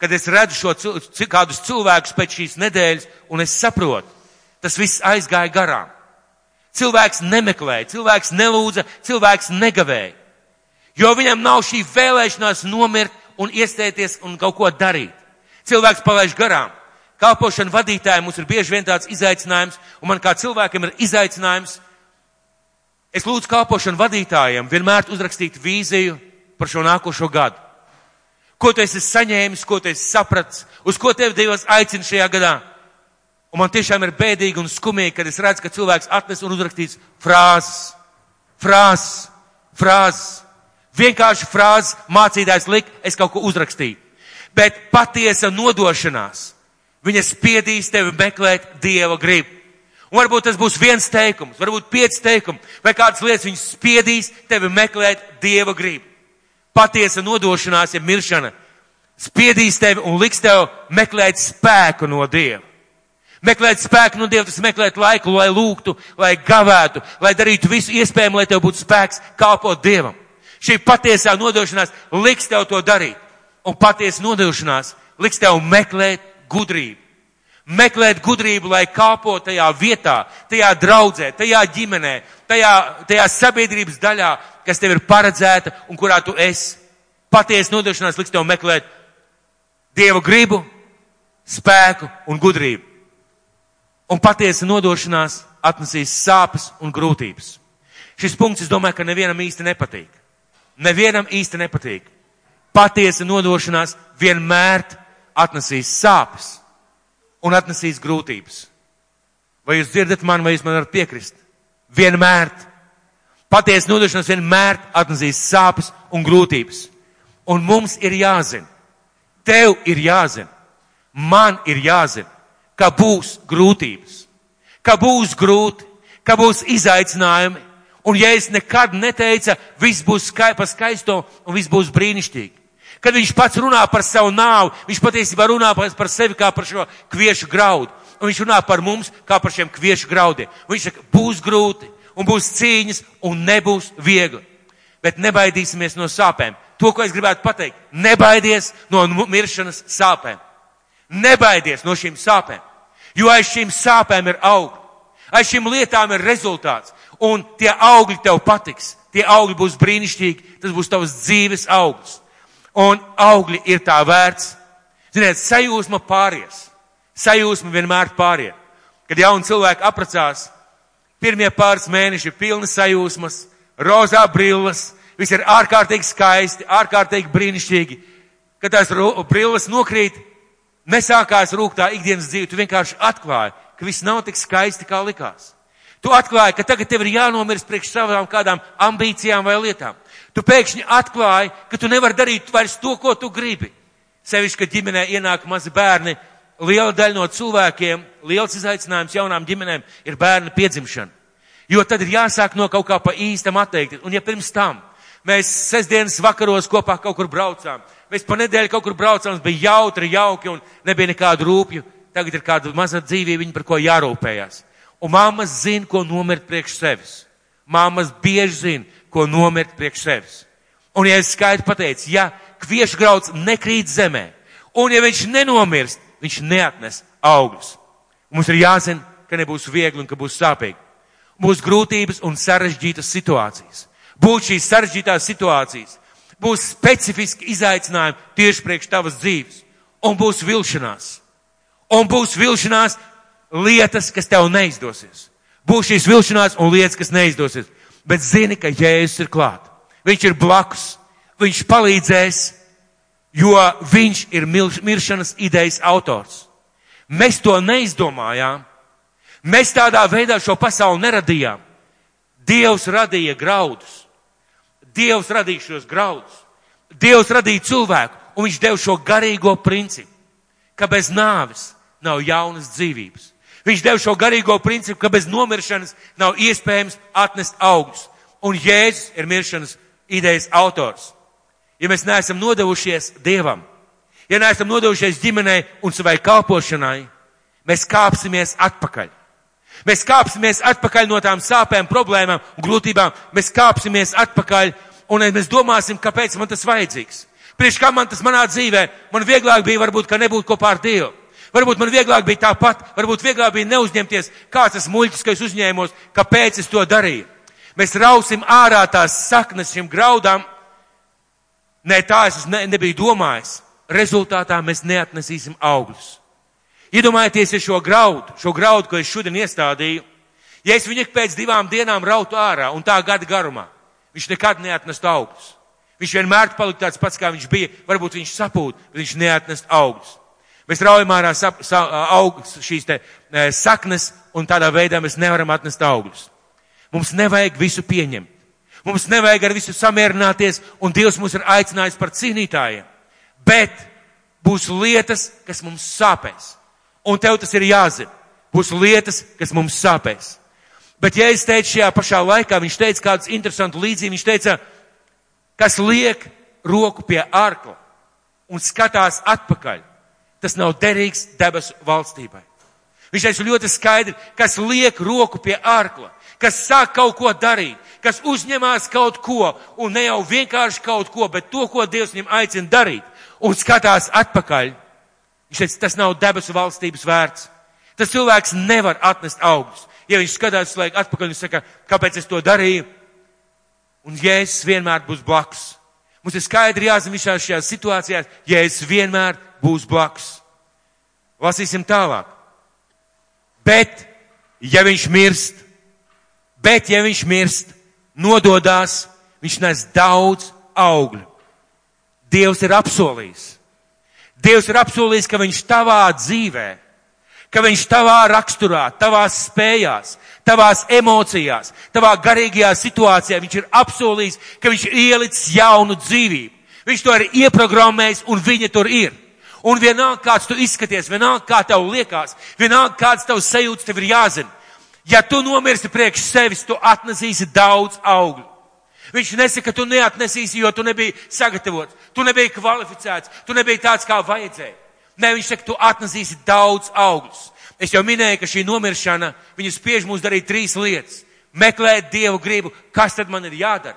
kad es redzu šo, kādus cilvēkus pēc šīs nedēļas, un es saprotu, tas viss aizgāja garām. Cilvēks nemeklēja, cilvēks nelūdza, cilvēks negavēja. Jo viņam nav šī vēlēšanās nomirt un iestēties un kaut ko darīt. Cilvēks palaiž garām. Kalpošana vadītājiem mums ir bieži vien tāds izaicinājums, un man kā cilvēkam ir izaicinājums. Es lūdzu kalpošanu vadītājiem vienmēr uzrakstīt vīziju par šo nākošo gadu. Ko tu esi saņēmis, ko tu esi sapratis, uz ko tev Dievs aicina šajā gadā. Un man tiešām ir bēdīgi un skumīgi, kad es redzu, ka cilvēks atnes un uzrakstīts frāzes, frāzes, frāzes. Vienkārši frāzes mācītājs lik, es kaut ko uzrakstīju. Bet patiesa nodošanās, viņa spiedīs tevi meklēt Dieva gribu. Un varbūt tas būs viens teikums, varbūt pieci teikumi, vai kādas lietas viņas spiedīs tevi meklēt Dieva gribu patiesa nodošanās, ja miršana spiedīs tevi un liks tev meklēt spēku no Dieva. Meklēt spēku no Dieva, tas meklēt laiku, lai lūgtu, lai gavētu, lai darītu visu iespējamo, lai tev būtu spēks kalpot Dievam. Šī patiesā nodošanās liks tev to darīt. Un patiesa nodošanās liks tev meklēt gudrību. Meklēt gudrību, lai kalpo tajā vietā, tajā draudzē, tajā ģimenē, tajā, tajā sabiedrības daļā, kas tev ir paredzēta un kurā tu esi. Patiesa nodošanās liks tev meklēt Dievu gribu, spēku un gudrību. Un patiesa nodošanās atnesīs sāpes un grūtības. Šis punkts, es domāju, ka nevienam īsti nepatīk. Nevienam īsti nepatīk. Patiesa nodošanās vienmēr atnesīs sāpes un atnesīs grūtības. Vai jūs dzirdat mani, vai jūs man varat piekrist? Vienmēr. Patiesa nodošanās vienmēr atnesīs sāpes un grūtības. Un mums ir jāzina, tev ir jāzina, man ir jāzina, ka būs grūtības, ka būs grūti, ka būs izaicinājumi. Un ja es nekad neteicu, viss būs skai, pa skaisto un viss būs brīnišķīgi. Kad viņš pats runā par savu nāvu, viņš patiesībā runā par sevi kā par šo kviešu graudu. Un viņš runā par mums kā par šiem kviešu graudiem. Viņš saka, būs grūti, un būs cīņas, un nebūs viegli. Bet nebaidīsimies no sāpēm. To, ko es gribētu pateikt, nebaidies no miršanas sāpēm. Nebaidies no šīm sāpēm, jo aiz šīm sāpēm ir augļi. Aiz šīm lietām ir rezultāts, un tie augļi tev patiks. Tie augļi būs brīnišķīgi, tas būs tavs dzīves augsts. Un augļi ir tā vērts. Ziniet, sajūsma pāries. Sajūsma vienmēr pāriet. Kad jauni cilvēki apracās, Pirmie pāris mēneši ir pilni sajūsmas, rozā brilles, viss ir ārkārtīgi skaisti, ārkārtīgi brīnišķīgi. Kad tās brilles nokrīt, nesākās rūktā ikdienas dzīve, tu vienkārši atklāji, ka viss nav tik skaisti, kā likās. Tu atklāji, ka tagad tev ir jānomirst priekš savām kādām ambīcijām vai lietām. Tu pēkšņi atklāji, ka tu nevari darīt vairs to, ko tu gribi. Sevišķi, kad ģimenē ienāk mazi bērni, liela daļa no cilvēkiem, liels izaicinājums jaunām ģimenēm ir bērnu piedzimšana. Jo tad ir jāsāk no kaut kā pa īstam atteikties. Un ja pirms tam mēs sestdienas vakaros kopā kaut kur braucām, mēs pa nedēļu kaut kur braucām, bija jautri, jauki un nebija nekādu rūpju, tagad ir kāda maza dzīvība, par ko jārūpējās. Un māmas zina, ko nomirt priekš sevis. Māmas bieži zina, ko nomirt priekš sevis. Un ja es skaidri pateicu, ja kviešu grauds nekrīt zemē, un ja viņš nenomirst, viņš neatnes augļus. Mums ir jāzina, ka nebūs viegli un ka būs sāpīgi. Būs grūtības un sarežģītas situācijas. Būs šīs sarežģītās situācijas. Būs specifiski izaicinājumi tieši priekš tavas dzīves. Un būs vilšanās. Un būs vilšanās lietas, kas tev neizdosies. Būs šīs vilšanās un lietas, kas neizdosies. Bet zini, ka Jēzus ir klāt. Viņš ir blakus. Viņš palīdzēs, jo viņš ir miršanas idejas autors. Mēs to neizdomājām. Mēs tādā veidā šo pasauli neradījām. Dievs radīja graudus. Dievs radīja šos graudus. Dievs radīja cilvēku, un viņš deva šo garīgo principu, ka bez nāves nav jaunas dzīvības. Viņš deva šo garīgo principu, ka bez nomiršanas nav iespējams atnest augļus. Un Jēzus ir miršanas idejas autors. Ja mēs neesam nodevušies Dievam, ja neesam nodevušies ģimenei un savai kalpošanai, mēs kāpsimies atpakaļ. Mēs kāpsimies atpakaļ no tām sāpēm, problēmām un grūtībām. Mēs kāpsimies atpakaļ un mēs domāsim, kāpēc man tas vajadzīgs. Priekš kā man tas manā dzīvē, man vieglāk bija varbūt, ka nebūtu kopā ar Dievu. Varbūt man vieglāk bija tāpat, varbūt vieglāk bija neuzņemties, kāds tas muļķis, ka es uzņēmos, kāpēc es to darīju. Mēs rausim ārā tās saknes šim graudām. Nē, tā es ne, nebiju domājis. Rezultātā mēs neatnesīsim augļus. Iedomājieties, ja šo graudu, šo graudu, ko es šodien iestādīju, ja es viņu pēc divām dienām rautu ārā un tā gada garumā, viņš nekad neatnest augļus. Viņš vienmēr palika tāds pats, kā viņš bija. Varbūt viņš sapūt, bet viņš neatnest augļus. Mēs raujam ārā sap, sa, augļus, šīs te e, saknes, un tādā veidā mēs nevaram atnest augļus. Mums nevajag visu pieņemt. Mums nevajag ar visu samierināties, un Dievs mūs ir aicinājis par cīnītājiem. Bet būs lietas, kas mums sāpēs. Un tev tas ir jāzina. Būs lietas, kas mums sāpēs. Bet, ja es teicu šajā pašā laikā, viņš teica kādu interesantu līdzību, viņš teica, kas liek roku pie ārkla un skatās atpakaļ, tas nav derīgs debesu valstībai. Viņš teica ļoti skaidri, kas liek roku pie ārkla, kas sāk kaut ko darīt, kas uzņemās kaut ko, un ne jau vienkārši kaut ko, bet to, ko Dievs viņam aicina darīt, un skatās atpakaļ, Viņš teica, tas nav debesu valstības vērts. Tas cilvēks nevar atnest augļus. Ja viņš skatās laiku atpakaļ un saka, kāpēc es to darīju, un Jēzus vienmēr būs blakus. Mums ir skaidri jāzina visās šajās situācijās, Jēzus vienmēr būs blakus. Lasīsim tālāk. Bet, ja viņš mirst, bet, ja viņš mirst, nododās, viņš nes daudz augļu. Dievs ir apsolījis. Dievs ir apsolījis, ka viņš tavā dzīvē, ka viņš tavā raksturā, tavās spējās, tavās emocijās, tavā garīgajā situācijā, viņš ir apsolījis, ka viņš ir ielicis jaunu dzīvību. Viņš to ir ieprogrammējis un viņa tur ir. Un vienalga, kāds tu izskaties, vienalga, kā tev liekas, vienalga, kāds tev sajūts, tev ir jāzina. Ja tu nomirsti priekš sevis, tu atnesīsi daudz augļu. Viņš nesaka, ka tu neatnesīsi, jo tu nebiji sagatavots, tu nebiji kvalificēts, tu nebiji tāds, kā vajadzēja. Nē, viņš saka, tu atnesīsi daudz augļus. Es jau minēju, ka šī nomiršana, viņa spiež mūs darīt trīs lietas. Meklēt Dievu gribu, kas tad man ir jādara.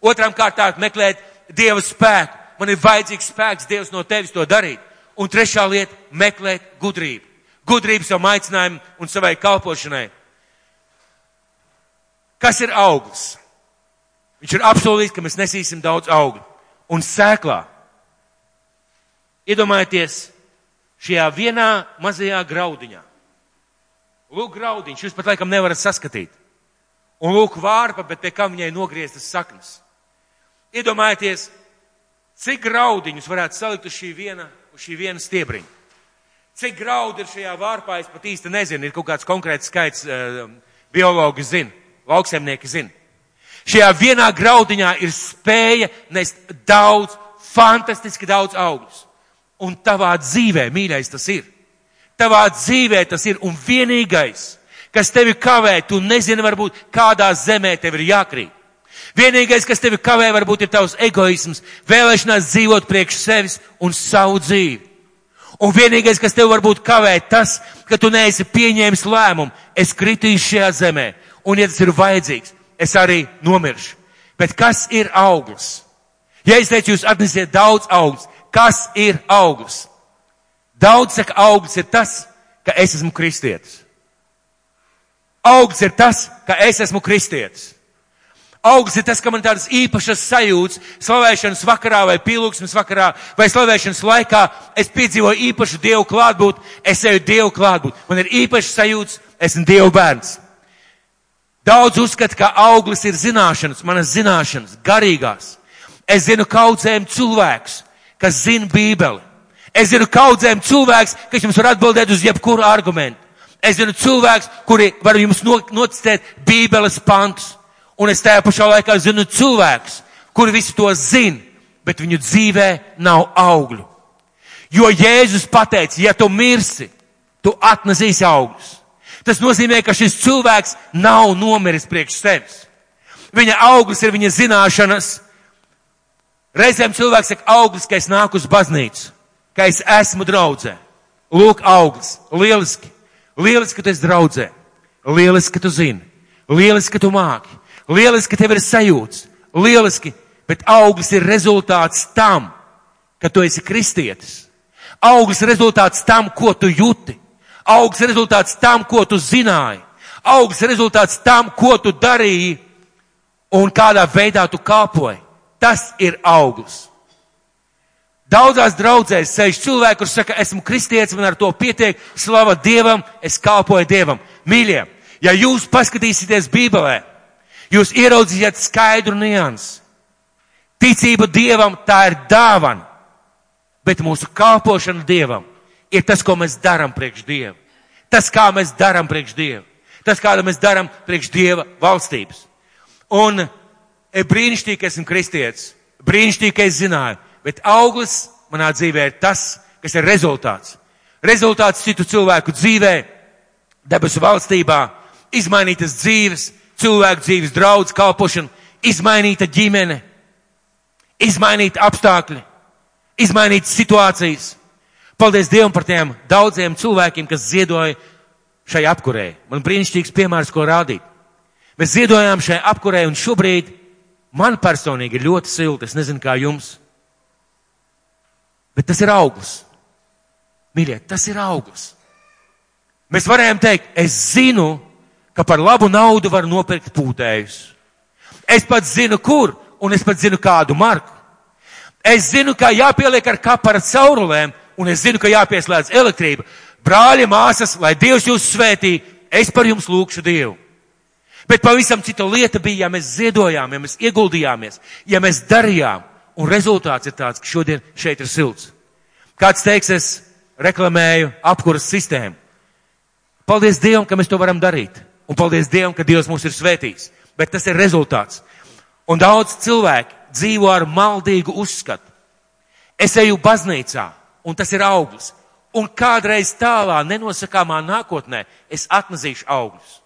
Otram kārtām meklēt Dieva spēku. Man ir vajadzīgs spēks Dievs no tevis to darīt. Un trešā lieta - meklēt gudrību. Gudrību savam aicinājumam un savai kalpošanai. Kas ir auglis? Viņš ir apsolījis, ka mēs nesīsim daudz augļu. Un sēklā. Iedomājieties šajā vienā mazajā graudiņā. Lūk, graudiņš, jūs pat laikam nevarat saskatīt. Un lūk, vārpa, bet pie kā viņai nogrieztas saknes. Iedomājieties, cik graudiņus varētu salikt uz šī viena, uz šī viena stiebriņa. Cik graudi ir šajā vārpā, es pat īsti nezinu, ir kaut kāds konkrēts skaits, uh, biologi zina, lauksemnieki zina. Šajā vienā graudiņā ir spēja nest daudz, fantastiski daudz augļus. Un tavā dzīvē, mīļais, tas ir. Tavā dzīvē tas ir un vienīgais, kas tevi kavē, tu nezini varbūt kādā zemē tev ir jākrīt. Vienīgais, kas tevi kavē, varbūt ir tavs egoisms, vēlēšanās dzīvot priekš sevis un savu dzīvi. Un vienīgais, kas tev varbūt kavē, tas, ka tu neesi pieņēmis lēmumu, es kritīšu šajā zemē, un ja tas ir vajadzīgs, es arī nomiršu. Bet kas ir auglis? Ja es teicu, jūs atnesiet daudz augļus, kas ir auglis? Daudz saka, auglis ir tas, ka es esmu kristietis. Augsts ir tas, ka es esmu kristietis. Augsts ir tas, ka man tādas īpašas sajūtas slavēšanas vakarā vai pielūgsmes vakarā vai slavēšanas laikā es piedzīvoju īpašu Dievu klātbūt, es eju Dievu klātbūt. Man ir īpašas sajūtas, esmu Dievu bērns. Daudz uzskata, ka auglis ir zināšanas, manas zināšanas, garīgās. Es zinu kaudzēm cilvēkus, kas zina Bībeli. Es zinu kaudzēm cilvēks, kas jums var atbildēt uz jebkuru argumentu. Es zinu cilvēks, kuri var jums nocitēt Bībeles pantus. Un es tajā pašā laikā zinu cilvēks, kuri visu to zina, bet viņu dzīvē nav augļu. Jo Jēzus pateica, ja tu mirsi, tu atnesīsi augļus. Tas nozīmē, ka šis cilvēks nav nomiris priekš sevis. Viņa auglis ir viņa zināšanas. Reizēm cilvēks saka, auglis, ka es nāku uz baznīcu, ka es esmu draudzē. Lūk, auglis, lieliski. Lieliski, ka tu esi draudzē. Lieliski, ka tu zini. Lieliski, ka tu māki. Lieliski, ka tev ir sajūts. Lieliski, bet auglis ir rezultāts tam, ka tu esi kristietis. Auglis ir rezultāts tam, ko tu jūti. Auglis ir rezultāts tam, ko tu zināji. Auglis ir rezultāts tam, ko tu darīji un kādā veidā tu kalpoji. Tas ir auglis. Daudzās draudzēs sēž cilvēki, kurš saka, esmu kristietis, man ar to pietiek, slava Dievam, es kalpoju Dievam. Mīļie, ja jūs paskatīsieties Bībelē, jūs ieraudzīsiet skaidru niansu. Ticība Dievam tā ir dāvana, bet mūsu kalpošana Dievam ir tas, ko mēs darām priekš Dieva. Tas, kā mēs darām priekš Dieva. Tas, kāda mēs darām priekš Dieva valstības. Un e, brīnišķīgi, ka esmu kristietis. Brīnišķīgi, ka es zināju bet auglis manā dzīvē ir tas, kas ir rezultāts. Rezultāts citu cilvēku dzīvē, debesu valstībā, izmainītas dzīves, cilvēku dzīves draudz, kalpošana, izmainīta ģimene, izmainīta apstākļi, izmainītas situācijas. Paldies Dievam par tiem daudziem cilvēkiem, kas ziedoja šai apkurē. Man brīnišķīgs piemērs, ko rādīt. Mēs ziedojām šai apkurē un šobrīd man personīgi ir ļoti silti. Es nezinu, kā jums. Bet tas ir augurs. Mīļie, tas ir augurs. Mēs varējām teikt, es zinu, ka par labu naudu var nopirkt pūtējus. Es pats zinu, kur, un es pats zinu, kādu marku. Es zinu, kā jāpieliek ar kapara caurulēm, un es zinu, ka jāpieslēdz elektrība. Brāļi, māsas, lai Dievs jūs svētī, es par jums lūkšu Dievu. Bet pavisam cita lieta bija, ja mēs ziedojām, ja mēs ieguldījāmies, ja mēs darījām, Un rezultāts ir tāds, ka šodien šeit ir silts. Kāds teiks, es reklamēju apkuras sistēmu. Paldies Dievam, ka mēs to varam darīt. Un paldies Dievam, ka Dievs mūs ir svētījis. Bet tas ir rezultāts. Un daudz cilvēku dzīvo ar maldīgu uzskatu. Es eju baznīcā, un tas ir auglis. Un kādreiz tālā, nenosakāmā nākotnē, es atnezīšu augļus.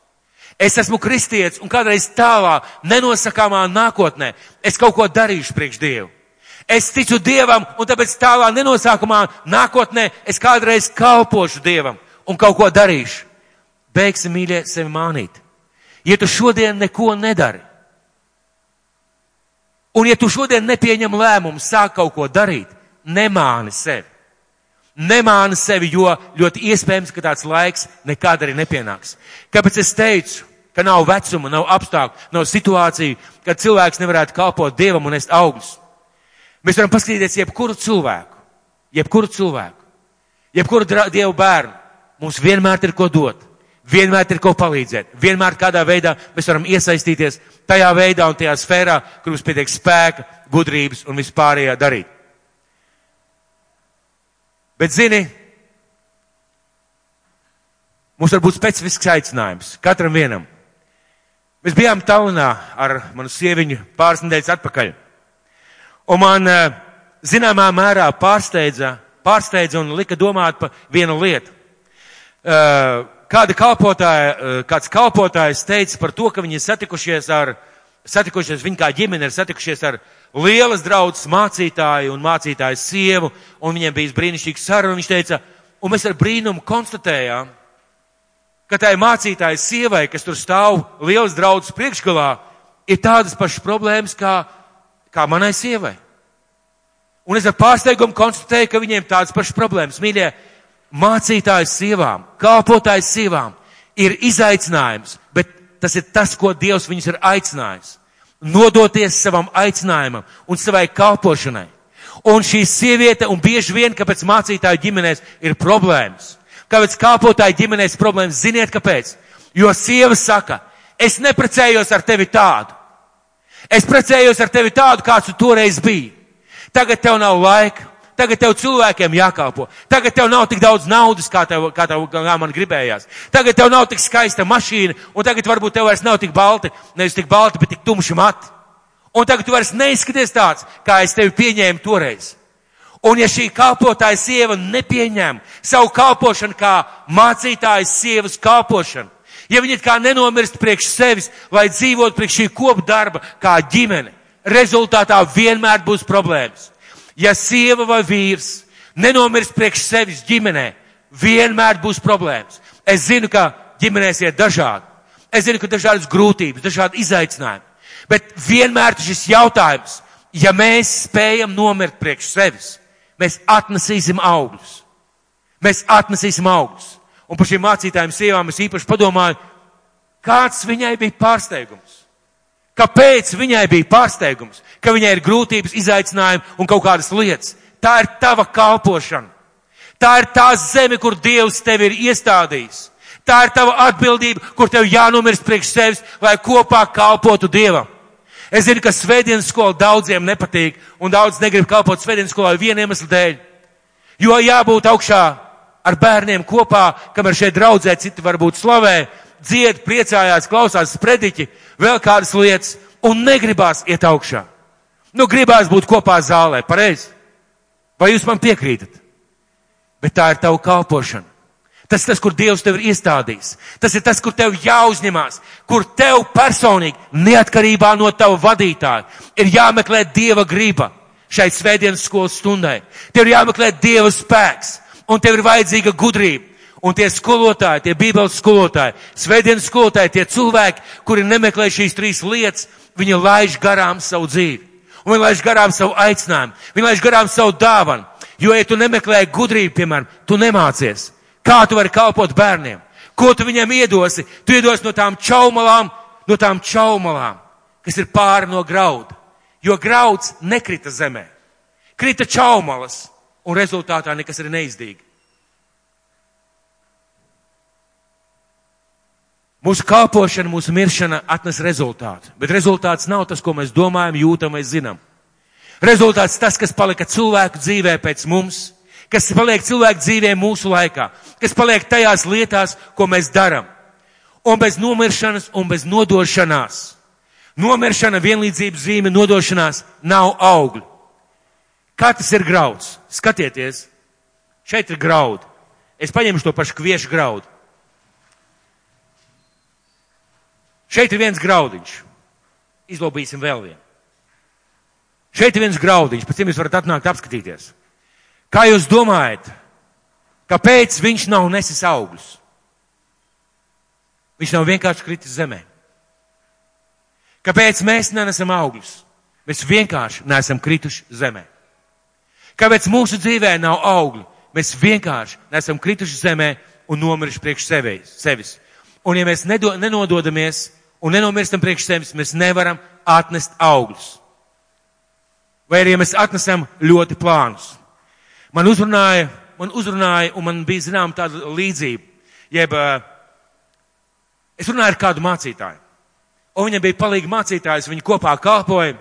Es esmu kristietis, un kādreiz tālā, nenosakāmā nākotnē, es kaut ko darīšu priekš Dievu. Es ticu Dievam, un tāpēc tālā nenosākumā nākotnē es kādreiz kalpošu Dievam un kaut ko darīšu. Beigsim mīļie sevi mānīt. Ja tu šodien neko nedari, un ja tu šodien nepieņem lēmumu sāk kaut ko darīt, nemāni sevi. Nemāni sevi, jo ļoti iespējams, ka tāds laiks nekad arī nepienāks. Kāpēc es teicu, ka nav vecuma, nav apstākļu, nav situāciju, kad cilvēks nevarētu kalpot Dievam un est augļus? Mēs varam paskatīties jebkuru cilvēku, jebkuru cilvēku, jebkuru dievu bērnu. Mums vienmēr ir ko dot, vienmēr ir ko palīdzēt, vienmēr kādā veidā mēs varam iesaistīties tajā veidā un tajā sfērā, kur mums pietiek spēka, gudrības un vispārējā darīt. Bet zini, mums var būt specifisks aicinājums katram vienam. Mēs bijām Tallinā ar manu sieviņu pāris nedēļas atpakaļ. Un man eh, zināmā mērā pārsteidza, pārsteidza un lika domāt par vienu lietu. Eh, kāda kalpotāja, eh, kāds kalpotājs teica par to, ka viņi ir satikušies ar, satikušies, viņi kā ģimene ir satikušies ar lielas draudzes mācītāju un mācītāju sievu, un viņiem bija brīnišķīgs saruna. Viņš teica, un mēs ar brīnumu konstatējām, ka tai mācītāja sievai, kas tur stāv lielas draudzes priekšgalā, ir tādas pašas problēmas kā kā manai sievai. Un es ar pārsteigumu konstatēju, ka viņiem tādas pašas problēmas. Mīļie, mācītājs sievām, kalpotājs sievām ir izaicinājums tas ir tas, ko Dievs viņus ir aicinājis. Nodoties savam aicinājumam un savai kalpošanai. Un šī sieviete, un bieži vien, kāpēc mācītāju ģimenēs ir problēmas, kāpēc kalpotāju ģimenēs problēmas, ziniet kāpēc? Jo sieva saka, es neprecējos ar tevi tādu. Es precējos ar tevi tādu, kāds tu toreiz biji. Tagad tev nav laika. Tagad tev cilvēkiem jākalpo. Tagad tev nav tik daudz naudas, kā, tev, kā, tev, kā man gribējās. Tagad tev nav tik skaista mašīna, un tagad varbūt tev vairs nav tik balti, nevis tik balti, bet tik tumši mati. Un tagad tu vairs neizskaties tāds, kā es tevi pieņēmu toreiz. Un ja šī kalpotāja sieva nepieņem savu kalpošanu kā mācītājas sievas kalpošanu, ja viņa kā nenomirst priekš sevis, lai dzīvot priekš šī kopdarba kā ģimene, rezultātā vienmēr būs problēmas. Ja sieva vai vīrs nenomirst priekš sevis ģimenē, vienmēr būs problēmas. Es zinu, ka ģimenēs ir dažādi. Es zinu, ka dažādas grūtības, dažādi izaicinājumi. Bet vienmēr šis jautājums, ja mēs spējam nomirt priekš sevis, mēs atnesīsim augļus. Mēs atnesīsim augļus. Un par šīm mācītājiem sievām es īpaši padomāju, kāds viņai bija pārsteigums. Kāpēc viņai bija pārsteigums, ka viņai ir grūtības, izaicinājumi un kaut kādas lietas? Tā ir tava kalpošana. Tā ir tā zeme, kur Dievs tevi ir iestādījis. Tā ir tava atbildība, kur tev jānomirst priekš sevis, lai kopā kalpotu Dievam. Es zinu, ka svētdienas skola daudziem nepatīk, un daudz negrib kalpot svētdienas skolā vienu iemeslu dēļ. Jo jābūt augšā ar bērniem kopā, kamēr šeit draudzē citi varbūt slavē, dzied, priecājās, klausās sprediķi, vēl kādas lietas, un negribās iet augšā. Nu, gribās būt kopā zālē, pareizi. Vai jūs man piekrītat? Bet tā ir tava kalpošana. Tas ir tas, kur Dievs tev ir iestādījis. Tas ir tas, kur tev jāuzņemās, kur tev personīgi, neatkarībā no tava vadītāja, ir jāmeklē Dieva griba šai svētdienas skolas stundai. Tev ir jāmeklē Dieva spēks, un tev ir vajadzīga gudrība. Un tie skolotāji, tie bībeles skolotāji, svētdienas skolotāji, tie cilvēki, kuri nemeklē šīs trīs lietas, viņi laiž garām savu dzīvi. Un viņi laiž garām savu aicinājumu. Viņi laiž garām savu dāvanu. Jo, ja tu nemeklē gudrību, piemēram, tu nemācies. Kā tu vari kalpot bērniem? Ko tu viņiem iedosi? Tu iedosi no tām čaumalām, no tām čaumalām, kas ir pāri no grauda. Jo grauds nekrita zemē. Krita čaumalas, un rezultātā nekas ir neizdīgi. Mūsu kalpošana, mūsu miršana atnes rezultātu, bet rezultāts nav tas, ko mēs domājam, jūtam vai zinām. Rezultāts tas, kas palika cilvēku dzīvē pēc mums, kas paliek cilvēku dzīvē mūsu laikā, kas paliek tajās lietās, ko mēs darām. Un bez nomiršanas un bez nodošanās. Nomiršana, vienlīdzības zīme, nodošanās nav augļu. Kā tas ir grauds? Skatieties, šeit ir graudi. Es paņemšu to pašu kviešu graudu. Šeit ir viens graudiņš. Izlobīsim vēl vienu. Šeit ir viens graudiņš, pēc tam jūs varat atnākt apskatīties. Kā jūs domājat, kāpēc viņš nav nesis augļus? Viņš nav vienkārši kritis zemē. Kāpēc mēs nenesam augļus? Mēs vienkārši neesam krituši zemē. Kāpēc mūsu dzīvē nav augļu? Mēs vienkārši neesam krituši zemē un nomiruši priekš sevis. Un ja mēs nedo, nenododamies un nenomirstam priekš sevis, mēs nevaram atnest augļus. Vai arī mēs atnesam ļoti plānus. Man uzrunāja, man uzrunāja, un man bija zinām tāda līdzība, jeb es runāju ar kādu mācītāju. Un viņam bija palīgi mācītājs, viņi kopā kalpoja.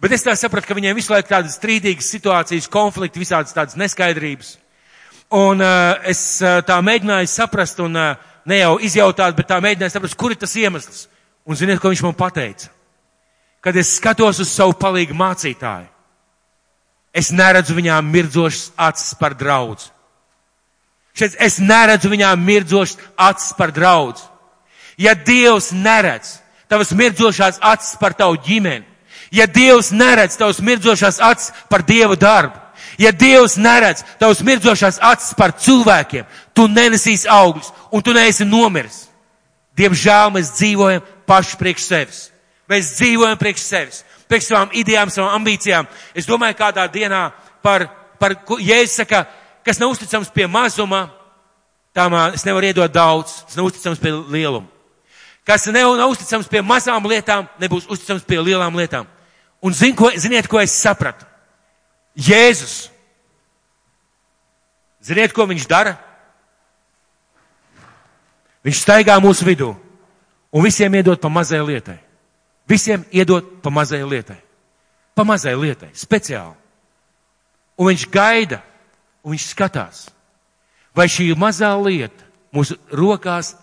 Bet es tā sapratu, ka viņiem visu laiku tādas strīdīgas situācijas, konflikti, visādas tādas neskaidrības. Un uh, es uh, tā mēģināju saprast un uh, ne jau izjautāt, bet tā mēģināju saprast, kur ir tas iemesls. Un ziniet, ko viņš man pateica? Kad es skatos uz savu palīgu mācītāju, es neredzu viņā mirdzošas acis par draudz. Šeit es neredzu viņā mirdzošas acis par draudz. Ja Dievs neredz tavas mirdzošās acis par tavu ģimeni, ja Dievs neredz tavas mirdzošās acis par Dieva darbu, ja Dievs neredz tavas mirdzošās acis par cilvēkiem, tu nenesīs augļus un tu neesi nomiris. Diemžēl mēs dzīvojam paši priekš sevis. Mēs dzīvojam priekš sevis, priekš savām idejām, savām ambīcijām. Es domāju, kādā dienā par, par Jēzus saka, kas nav uzticams pie mazuma, tam es nevaru iedot daudz, tas nav uzticams pie lieluma. kas nav, nav uzticams pie mazām lietām, nebūs uzticams pie lielām lietām. Un zin, ko, ziniet, ko es sapratu? Jēzus. Ziniet, ko viņš dara? Viņš staigā mūsu vidū un visiem iedod pa mazai lietai. Visiem iedod pa mazai lietai. Pa mazai lietai, speciāli. Un viņš gaida, un viņš skatās, vai šī mazā lieta mūsu rokās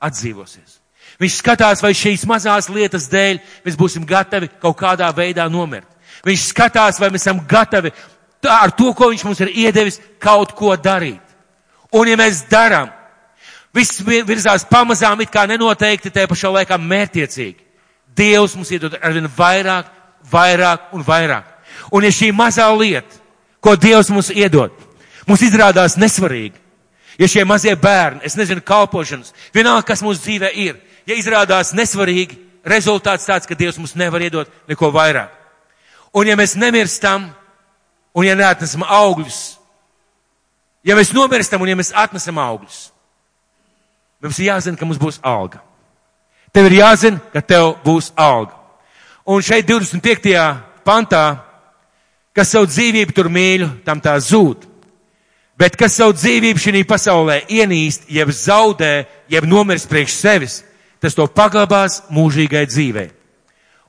atdzīvosies. Viņš skatās, vai šīs mazās lietas dēļ mēs būsim gatavi kaut kādā veidā nomirt. Viņš skatās, vai mēs esam gatavi ar to, ko viņš mums ir iedevis, kaut ko darīt. Un ja mēs darām, viss virzās pamazām, it kā nenoteikti, te pašā laikā mērtiecīgi. Dievs mums iedod arvien vairāk, vairāk un vairāk. Un ja šī mazā lieta, ko Dievs mums iedod, mums izrādās nesvarīgi, ja šie mazie bērni, es nezinu, kalpošanas, vienalga, kas mūsu dzīvē ir, ja izrādās nesvarīgi, rezultāts tāds, ka Dievs mums nevar iedot neko vairāk. Un ja mēs nemirstam, un ja neatnesam augļus, ja mēs nomirstam un ja mēs atnesam augļus, mums ir jāzina, ka mums būs alga. Tev ir jāzina, ka tev būs alga. Un šeit 25. pantā, kas savu dzīvību tur mīļu, tam tā zūd. Bet kas savu dzīvību šī pasaulē ienīst, jeb zaudē, jeb nomirs priekš sevis, tas to paglabās mūžīgai dzīvei.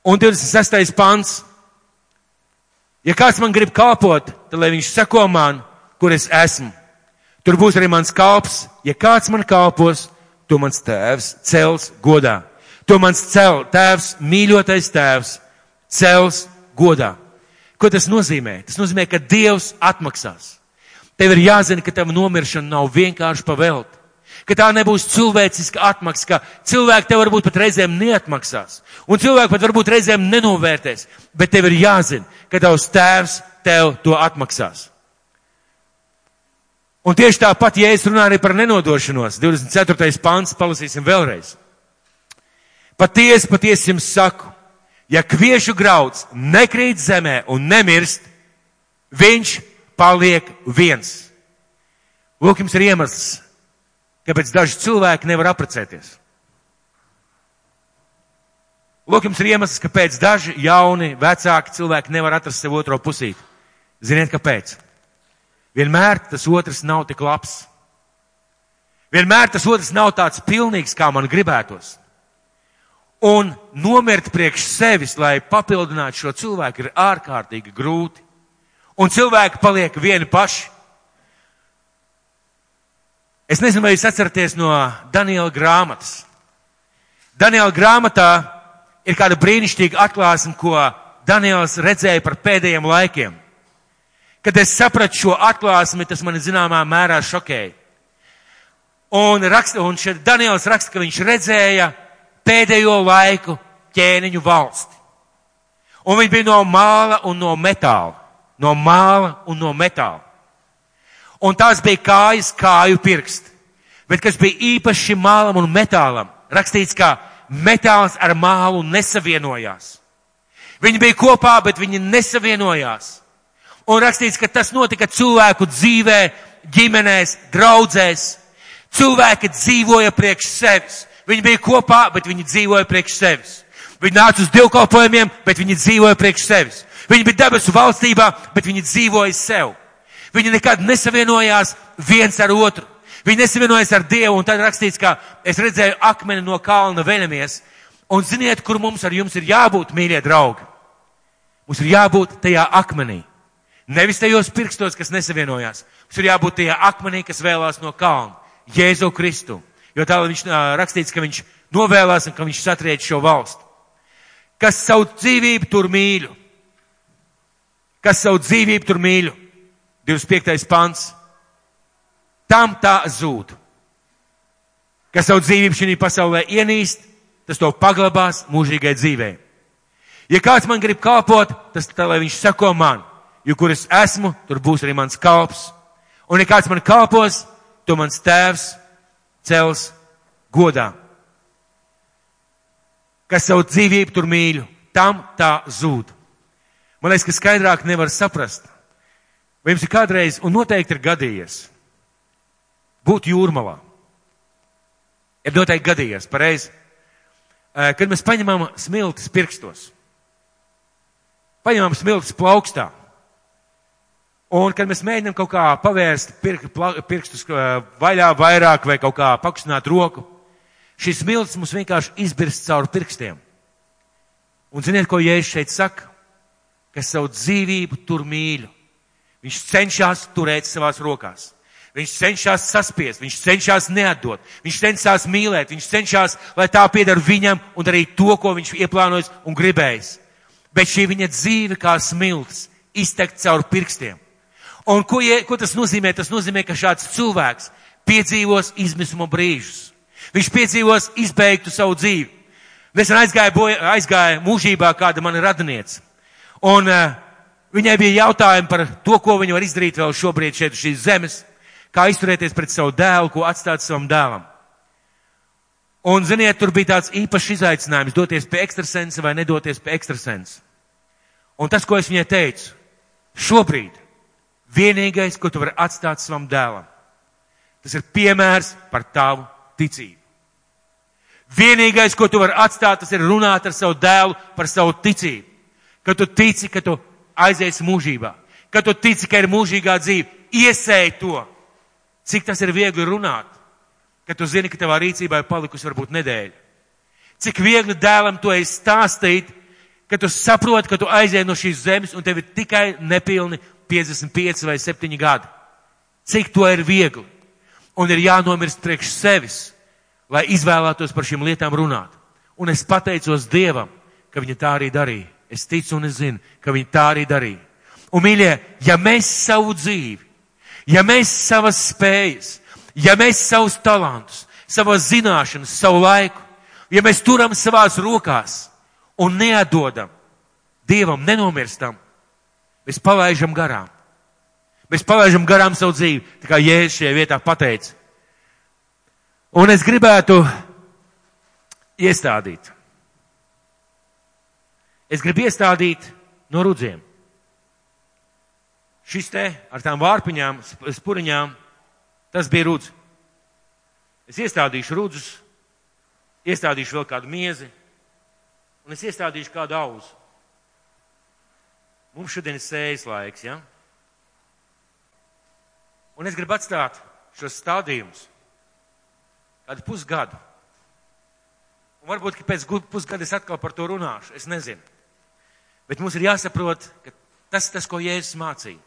Un 26. pants. Ja kāds man grib kalpot, tad lai viņš seko man, kur es esmu. Tur būs arī mans kalps. Ja kāds man kalpos, to mans tēvs cels godā. To mans cel, tēvs, mīļotais tēvs, cels godā. Ko tas nozīmē? Tas nozīmē, ka Dievs atmaksās. Tev ir jāzina, ka tava nomiršana nav vienkārši pavelt. Ka tā nebūs cilvēciska atmaksa, ka cilvēki tev varbūt pat reizēm neatmaksās. Un cilvēki pat varbūt reizēm nenovērtēs. Bet tev ir jāzina, ka tavs tēvs tev to atmaksās. Un tieši tāpat, ja es runāju arī par nenodošanos, 24. pants, palasīsim vēlreiz. Patiesi, patiesi jums saku, ja kviešu grauds nekrīt zemē un nemirst, viņš paliek viens. Lūk, jums ir iemesls, kāpēc daži cilvēki nevar apprecēties. Lūk, jums ir iemesls, kāpēc daži jauni, vecāki cilvēki nevar atrast sev otro pusīti. Ziniet, kāpēc? Vienmēr tas otrs nav tik labs. Vienmēr tas otrs nav tāds pilnīgs, kā man gribētos. Un nomirt priekš sevis, lai papildinātu šo cilvēku, ir ārkārtīgi grūti. Un cilvēki paliek vieni paši. Es nezinu, vai jūs atceraties no Daniela grāmatas. Daniela grāmatā ir kāda brīnišķīga atklāsme, ko Daniels redzēja par pēdējiem laikiem. Kad es sapratu šo atklāsmi, tas mani zināmā mērā šokēja. Un, raksta, un šeit Daniels raksta, ka viņš redzēja pēdējo laiku ķēniņu valsti. Un viņi bija no māla un no metāla. No māla un no metāla. Un tās bija kājas, kāju pirksti. Bet kas bija īpaši mālam un metālam? Rakstīts, ka metāls ar mālu nesavienojās. Viņi bija kopā, bet viņi nesavienojās. Un rakstīts, ka tas notika cilvēku dzīvē, ģimenēs, draudzēs. Cilvēki dzīvoja priekš sevis. Viņi bija kopā, bet viņi dzīvoja priekš sevis. Viņi nāca uz divkalpojumiem, bet viņi dzīvoja priekš sevis. Viņi bija debesu valstībā, bet viņi dzīvoja sev. Viņi nekad nesavienojās viens ar otru. Viņi nesavienojas ar Dievu, un tad rakstīts, ka es redzēju akmeni no kalna veļamies. Un ziniet, kur mums ar jums ir jābūt, mīļie draugi? Mums ir jābūt tajā akmenī. Nevis tajos pirkstos, kas nesavienojās. Mums ir jābūt tajā akmenī, kas vēlās no kalna. Jēzu Kristu. Jo tā viņš rakstīts, ka viņš novēlās un ka viņš satriec šo valstu. Kas savu dzīvību tur mīļu. Kas savu dzīvību tur mīļu. 25. pants. Tam tā zūd. Kas savu dzīvību šī pasaulē ienīst, tas to paglabās mūžīgai dzīvē. Ja kāds man grib kalpot, tas tā, lai viņš sako man, jo kur es esmu, tur būs arī mans kalps. Un ja kāds man kalpos, to mans tēvs cels godā. Kas savu dzīvību tur mīļu, tam tā zūd. Man liekas, ka skaidrāk nevar saprast. Vai jums ir kādreiz, un noteikti ir gadījies, būt jūrmalā? Ir noteikti gadījies, pareizi. kad mēs paņemam smiltis pirkstos. Paņemam smiltis plaukstā. Un, kad mēs mēģinām kaut kā pavērst pirk, pirkstus vaļā vairāk vai kaut kā pakustināt roku, šis smiltis mums vienkārši izbirst cauri pirkstiem. Un ziniet, ko Jēzus šeit saka? Ka savu dzīvību tur mīļu. Viņš cenšas turēt savās rokās. Viņš cenšas saspiest, viņš cenšas neatdot, viņš cenšas mīlēt, viņš cenšas, lai tā pieder viņam un darīt to, ko viņš ieplānojis un gribējis. Bet šī viņa dzīve kā smilts iztekt caur pirkstiem. Un ko, ko tas nozīmē? Tas nozīmē, ka šāds cilvēks piedzīvos izmisuma brīžus. Viņš piedzīvos izbeigtu savu dzīvi. Nesen aizgāja, boja, aizgāja mūžībā kāda mana radiniece. Un uh, viņai bija jautājumi par to, ko viņa var izdarīt vēl šobrīd šeit uz šīs zemes kā izturēties pret savu dēlu, ko atstāt savam dēlam. Un, ziniet, tur bija tāds īpašs izaicinājums doties pie ekstrasensa vai nedoties pie ekstrasensa. Un tas, ko es viņai teicu, šobrīd vienīgais, ko tu vari atstāt savam dēlam, tas ir piemērs par tavu ticību. Vienīgais, ko tu vari atstāt, tas ir runāt ar savu dēlu par savu ticību. Ka tu tici, ka tu aizies mūžībā. Ka tu tici, ka ir mūžīgā dzīve. Iesēj to. Cik tas ir viegli runāt, ka tu zini, ka tavā rīcībā ir palikusi varbūt nedēļa. Cik viegli dēlam to ir stāstīt, ka tu saproti, ka tu aizēji no šīs zemes un tev ir tikai nepilni 55 vai 7 gadi. Cik to ir viegli. Un ir jānomirst priekš sevis, lai izvēlētos par šīm lietām runāt. Un es pateicos Dievam, ka viņa tā arī darīja. Es ticu un es zinu, ka viņa tā arī darīja. Un, mīļie, ja mēs savu dzīvi Ja mēs savas spējas, ja mēs savus talantus, savas zināšanas, savu laiku, ja mēs turam savās rokās un neatdodam Dievam, nenomirstam, mēs palaižam garām. Mēs palaižam garām savu dzīvi, tā kā Jēzus šajā vietā pateica. Un es gribētu iestādīt. Es gribu iestādīt no rudziem. Šis te ar tām vārpiņām, spuriņām, tas bija rudz. Es iestādīšu rudzus, iestādīšu vēl kādu miezi, un es iestādīšu kādu auzu. Mums šodien ir sējas laiks, ja? Un es gribu atstāt šos stādījumus kādu pusgadu. Un varbūt, ka pēc pusgada es atkal par to runāšu, es nezinu. Bet mums ir jāsaprot, ka tas tas, ko Jēzus mācīja.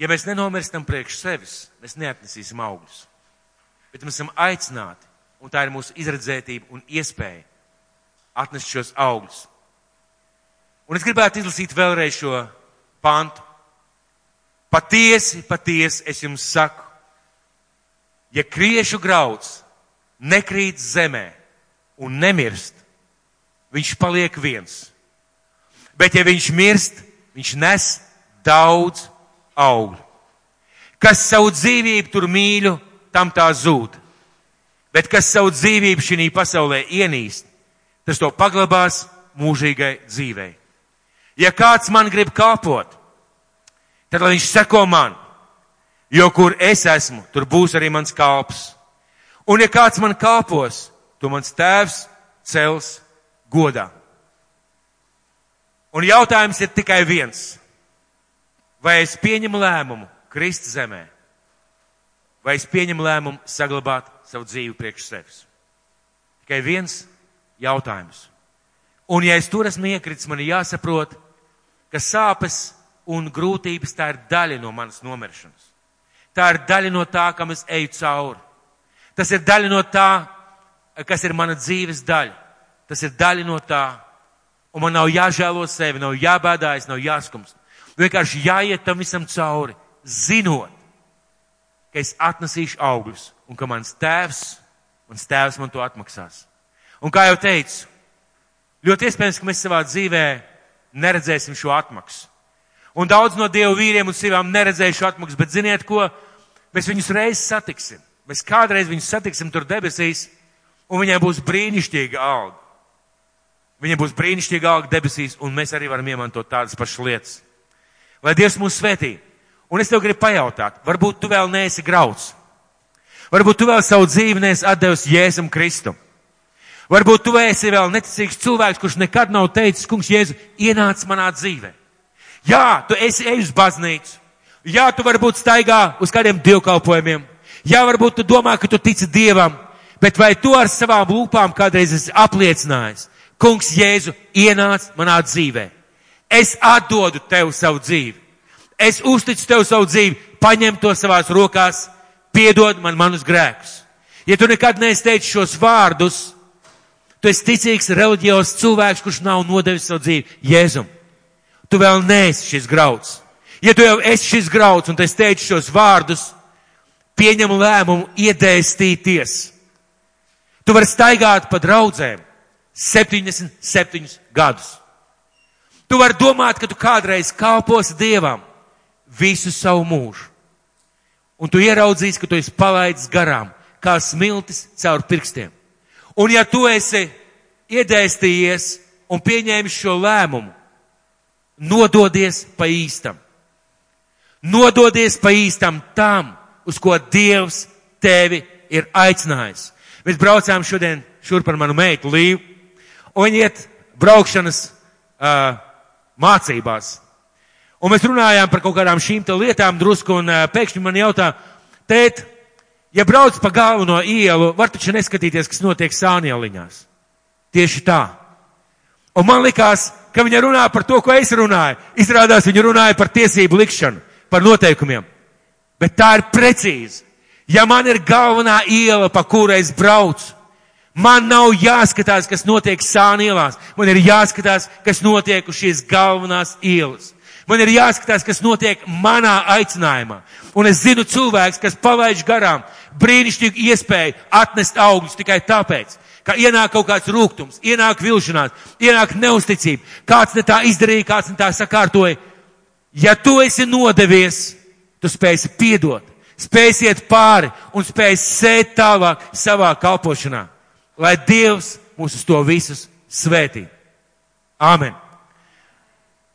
Ja mēs nenomirstam priekš sevis, mēs neatnesīsim augļus. Bet mēs esam aicināti, un tā ir mūsu izredzētība un iespēja atnest šos augļus. Un es gribētu izlasīt vēlreiz šo pantu. Patiesi, patiesi es jums saku, ja kriešu grauds nekrīt zemē un nemirst, viņš paliek viens. Bet ja viņš mirst, viņš nes daudz augļu. Kas savu dzīvību tur mīļu, tam tā zūd. Bet kas savu dzīvību šī pasaulē ienīst, tas to paglabās mūžīgai dzīvei. Ja kāds man grib kalpot, tad lai viņš seko man, jo kur es esmu, tur būs arī mans kalps. Un ja kāds man kalpos, to mans tēvs cels godā. Un jautājums ir tikai viens. Vai es pieņemu lēmumu krist zemē, vai es pieņemu lēmumu saglabāt savu dzīvi priekš sevis? Tikai viens jautājums. Un ja es tur esmu iekritis, man ir jāsaprot, ka sāpes un grūtības tā ir daļa no manas nomiršanas. Tā ir daļa no tā, kam es eju cauri. Tas ir daļa no tā, kas ir mana dzīves daļa. Tas ir daļa no tā. Un man nav jāžēlo sevi, nav jābēdājas, nav jāskums. Vienkārši jāiet tam visam cauri, zinot, ka es atnesīšu augļus un ka mans tēvs, mans tēvs man to atmaksās. Un kā jau teicu, ļoti iespējams, ka mēs savā dzīvē neredzēsim šo atmaksu. Un daudz no dievu vīriem un sievām neredzēja šo atmaksu, bet ziniet ko? Mēs viņus reiz satiksim. Mēs kādreiz viņus satiksim tur debesīs, un viņai būs brīnišķīga alga. Viņai būs brīnišķīga alga debesīs, un mēs arī varam iemantot tādas pašas lietas. Lai Dievs mūs svētī. Un es tev gribu pajautāt, varbūt tu vēl neesi grauds. Varbūt tu vēl savu dzīvi neesi atdevis Jēzum Kristum. Varbūt tu esi vēl neticīgs cilvēks, kurš nekad nav teicis, kungs, Jēzu, ienāc manā dzīvē. Jā, tu esi ej uz baznīcu. Jā, tu varbūt staigā uz kādiem dievkalpojumiem. Jā, varbūt tu domā, ka tu tici Dievam. Bet vai tu ar savām lūpām kādreiz esi apliecinājis? Kungs Jēzu ienāc manā dzīvē. Es atdodu tev savu dzīvi. Es uzticu tev savu dzīvi, paņem to savās rokās, piedod man manus grēkus. Ja tu nekad neesi teicis šos vārdus, tu esi ticīgs reliģijos cilvēks, kurš nav nodevis savu dzīvi Jēzum. Tu vēl neesi šis grauds. Ja tu jau esi šis grauds un tu esi teicis šos vārdus, pieņem lēmumu iedēstīties. Tu vari staigāt pa draudzēm 77 gadus. Tu vari domāt, ka tu kādreiz kalposi Dievam visu savu mūžu. Un tu ieraudzīsi, ka tu esi palaidis garām, kā smiltis caur pirkstiem. Un ja tu esi iedēstījies un pieņēmis šo lēmumu, nododies pa īstam. Nododies pa īstam tam, uz ko Dievs tevi ir aicinājis. Mēs braucām šodien šur par manu meitu Līvu, un viņi iet braukšanas uh, mācībās. Un mēs runājām par kaut kādām šīm lietām drusku, un uh, pēkšņi man jautā, tēt, ja brauc pa galveno ielu, var taču neskatīties, kas notiek sānieliņās. Tieši tā. Un man likās, ka viņa runā par to, ko es runāju. Izrādās, viņa runāja par tiesību likšanu, par noteikumiem. Bet tā ir precīzi. Ja man ir galvenā iela, pa kurai es braucu, man nav jāskatās, kas notiek sānielās. Man ir jāskatās, kas notiek uz šīs galvenās ielas. Man ir jāskatās, kas notiek manā aicinājumā. Un es zinu cilvēks, kas palaiž garām brīnišķīgu iespēju atnest augļus tikai tāpēc, ka ienāk kaut kāds rūgtums, ienāk vilšanās, ienāk neusticība. Kāds ne tā izdarīja, kāds ne tā sakārtoja. Ja tu esi nodevies, tu spēsi piedot, spēsi iet pāri un spēsi sēt tālāk savā kalpošanā. Lai Dievs mūs uz to visus svētī. Āmen!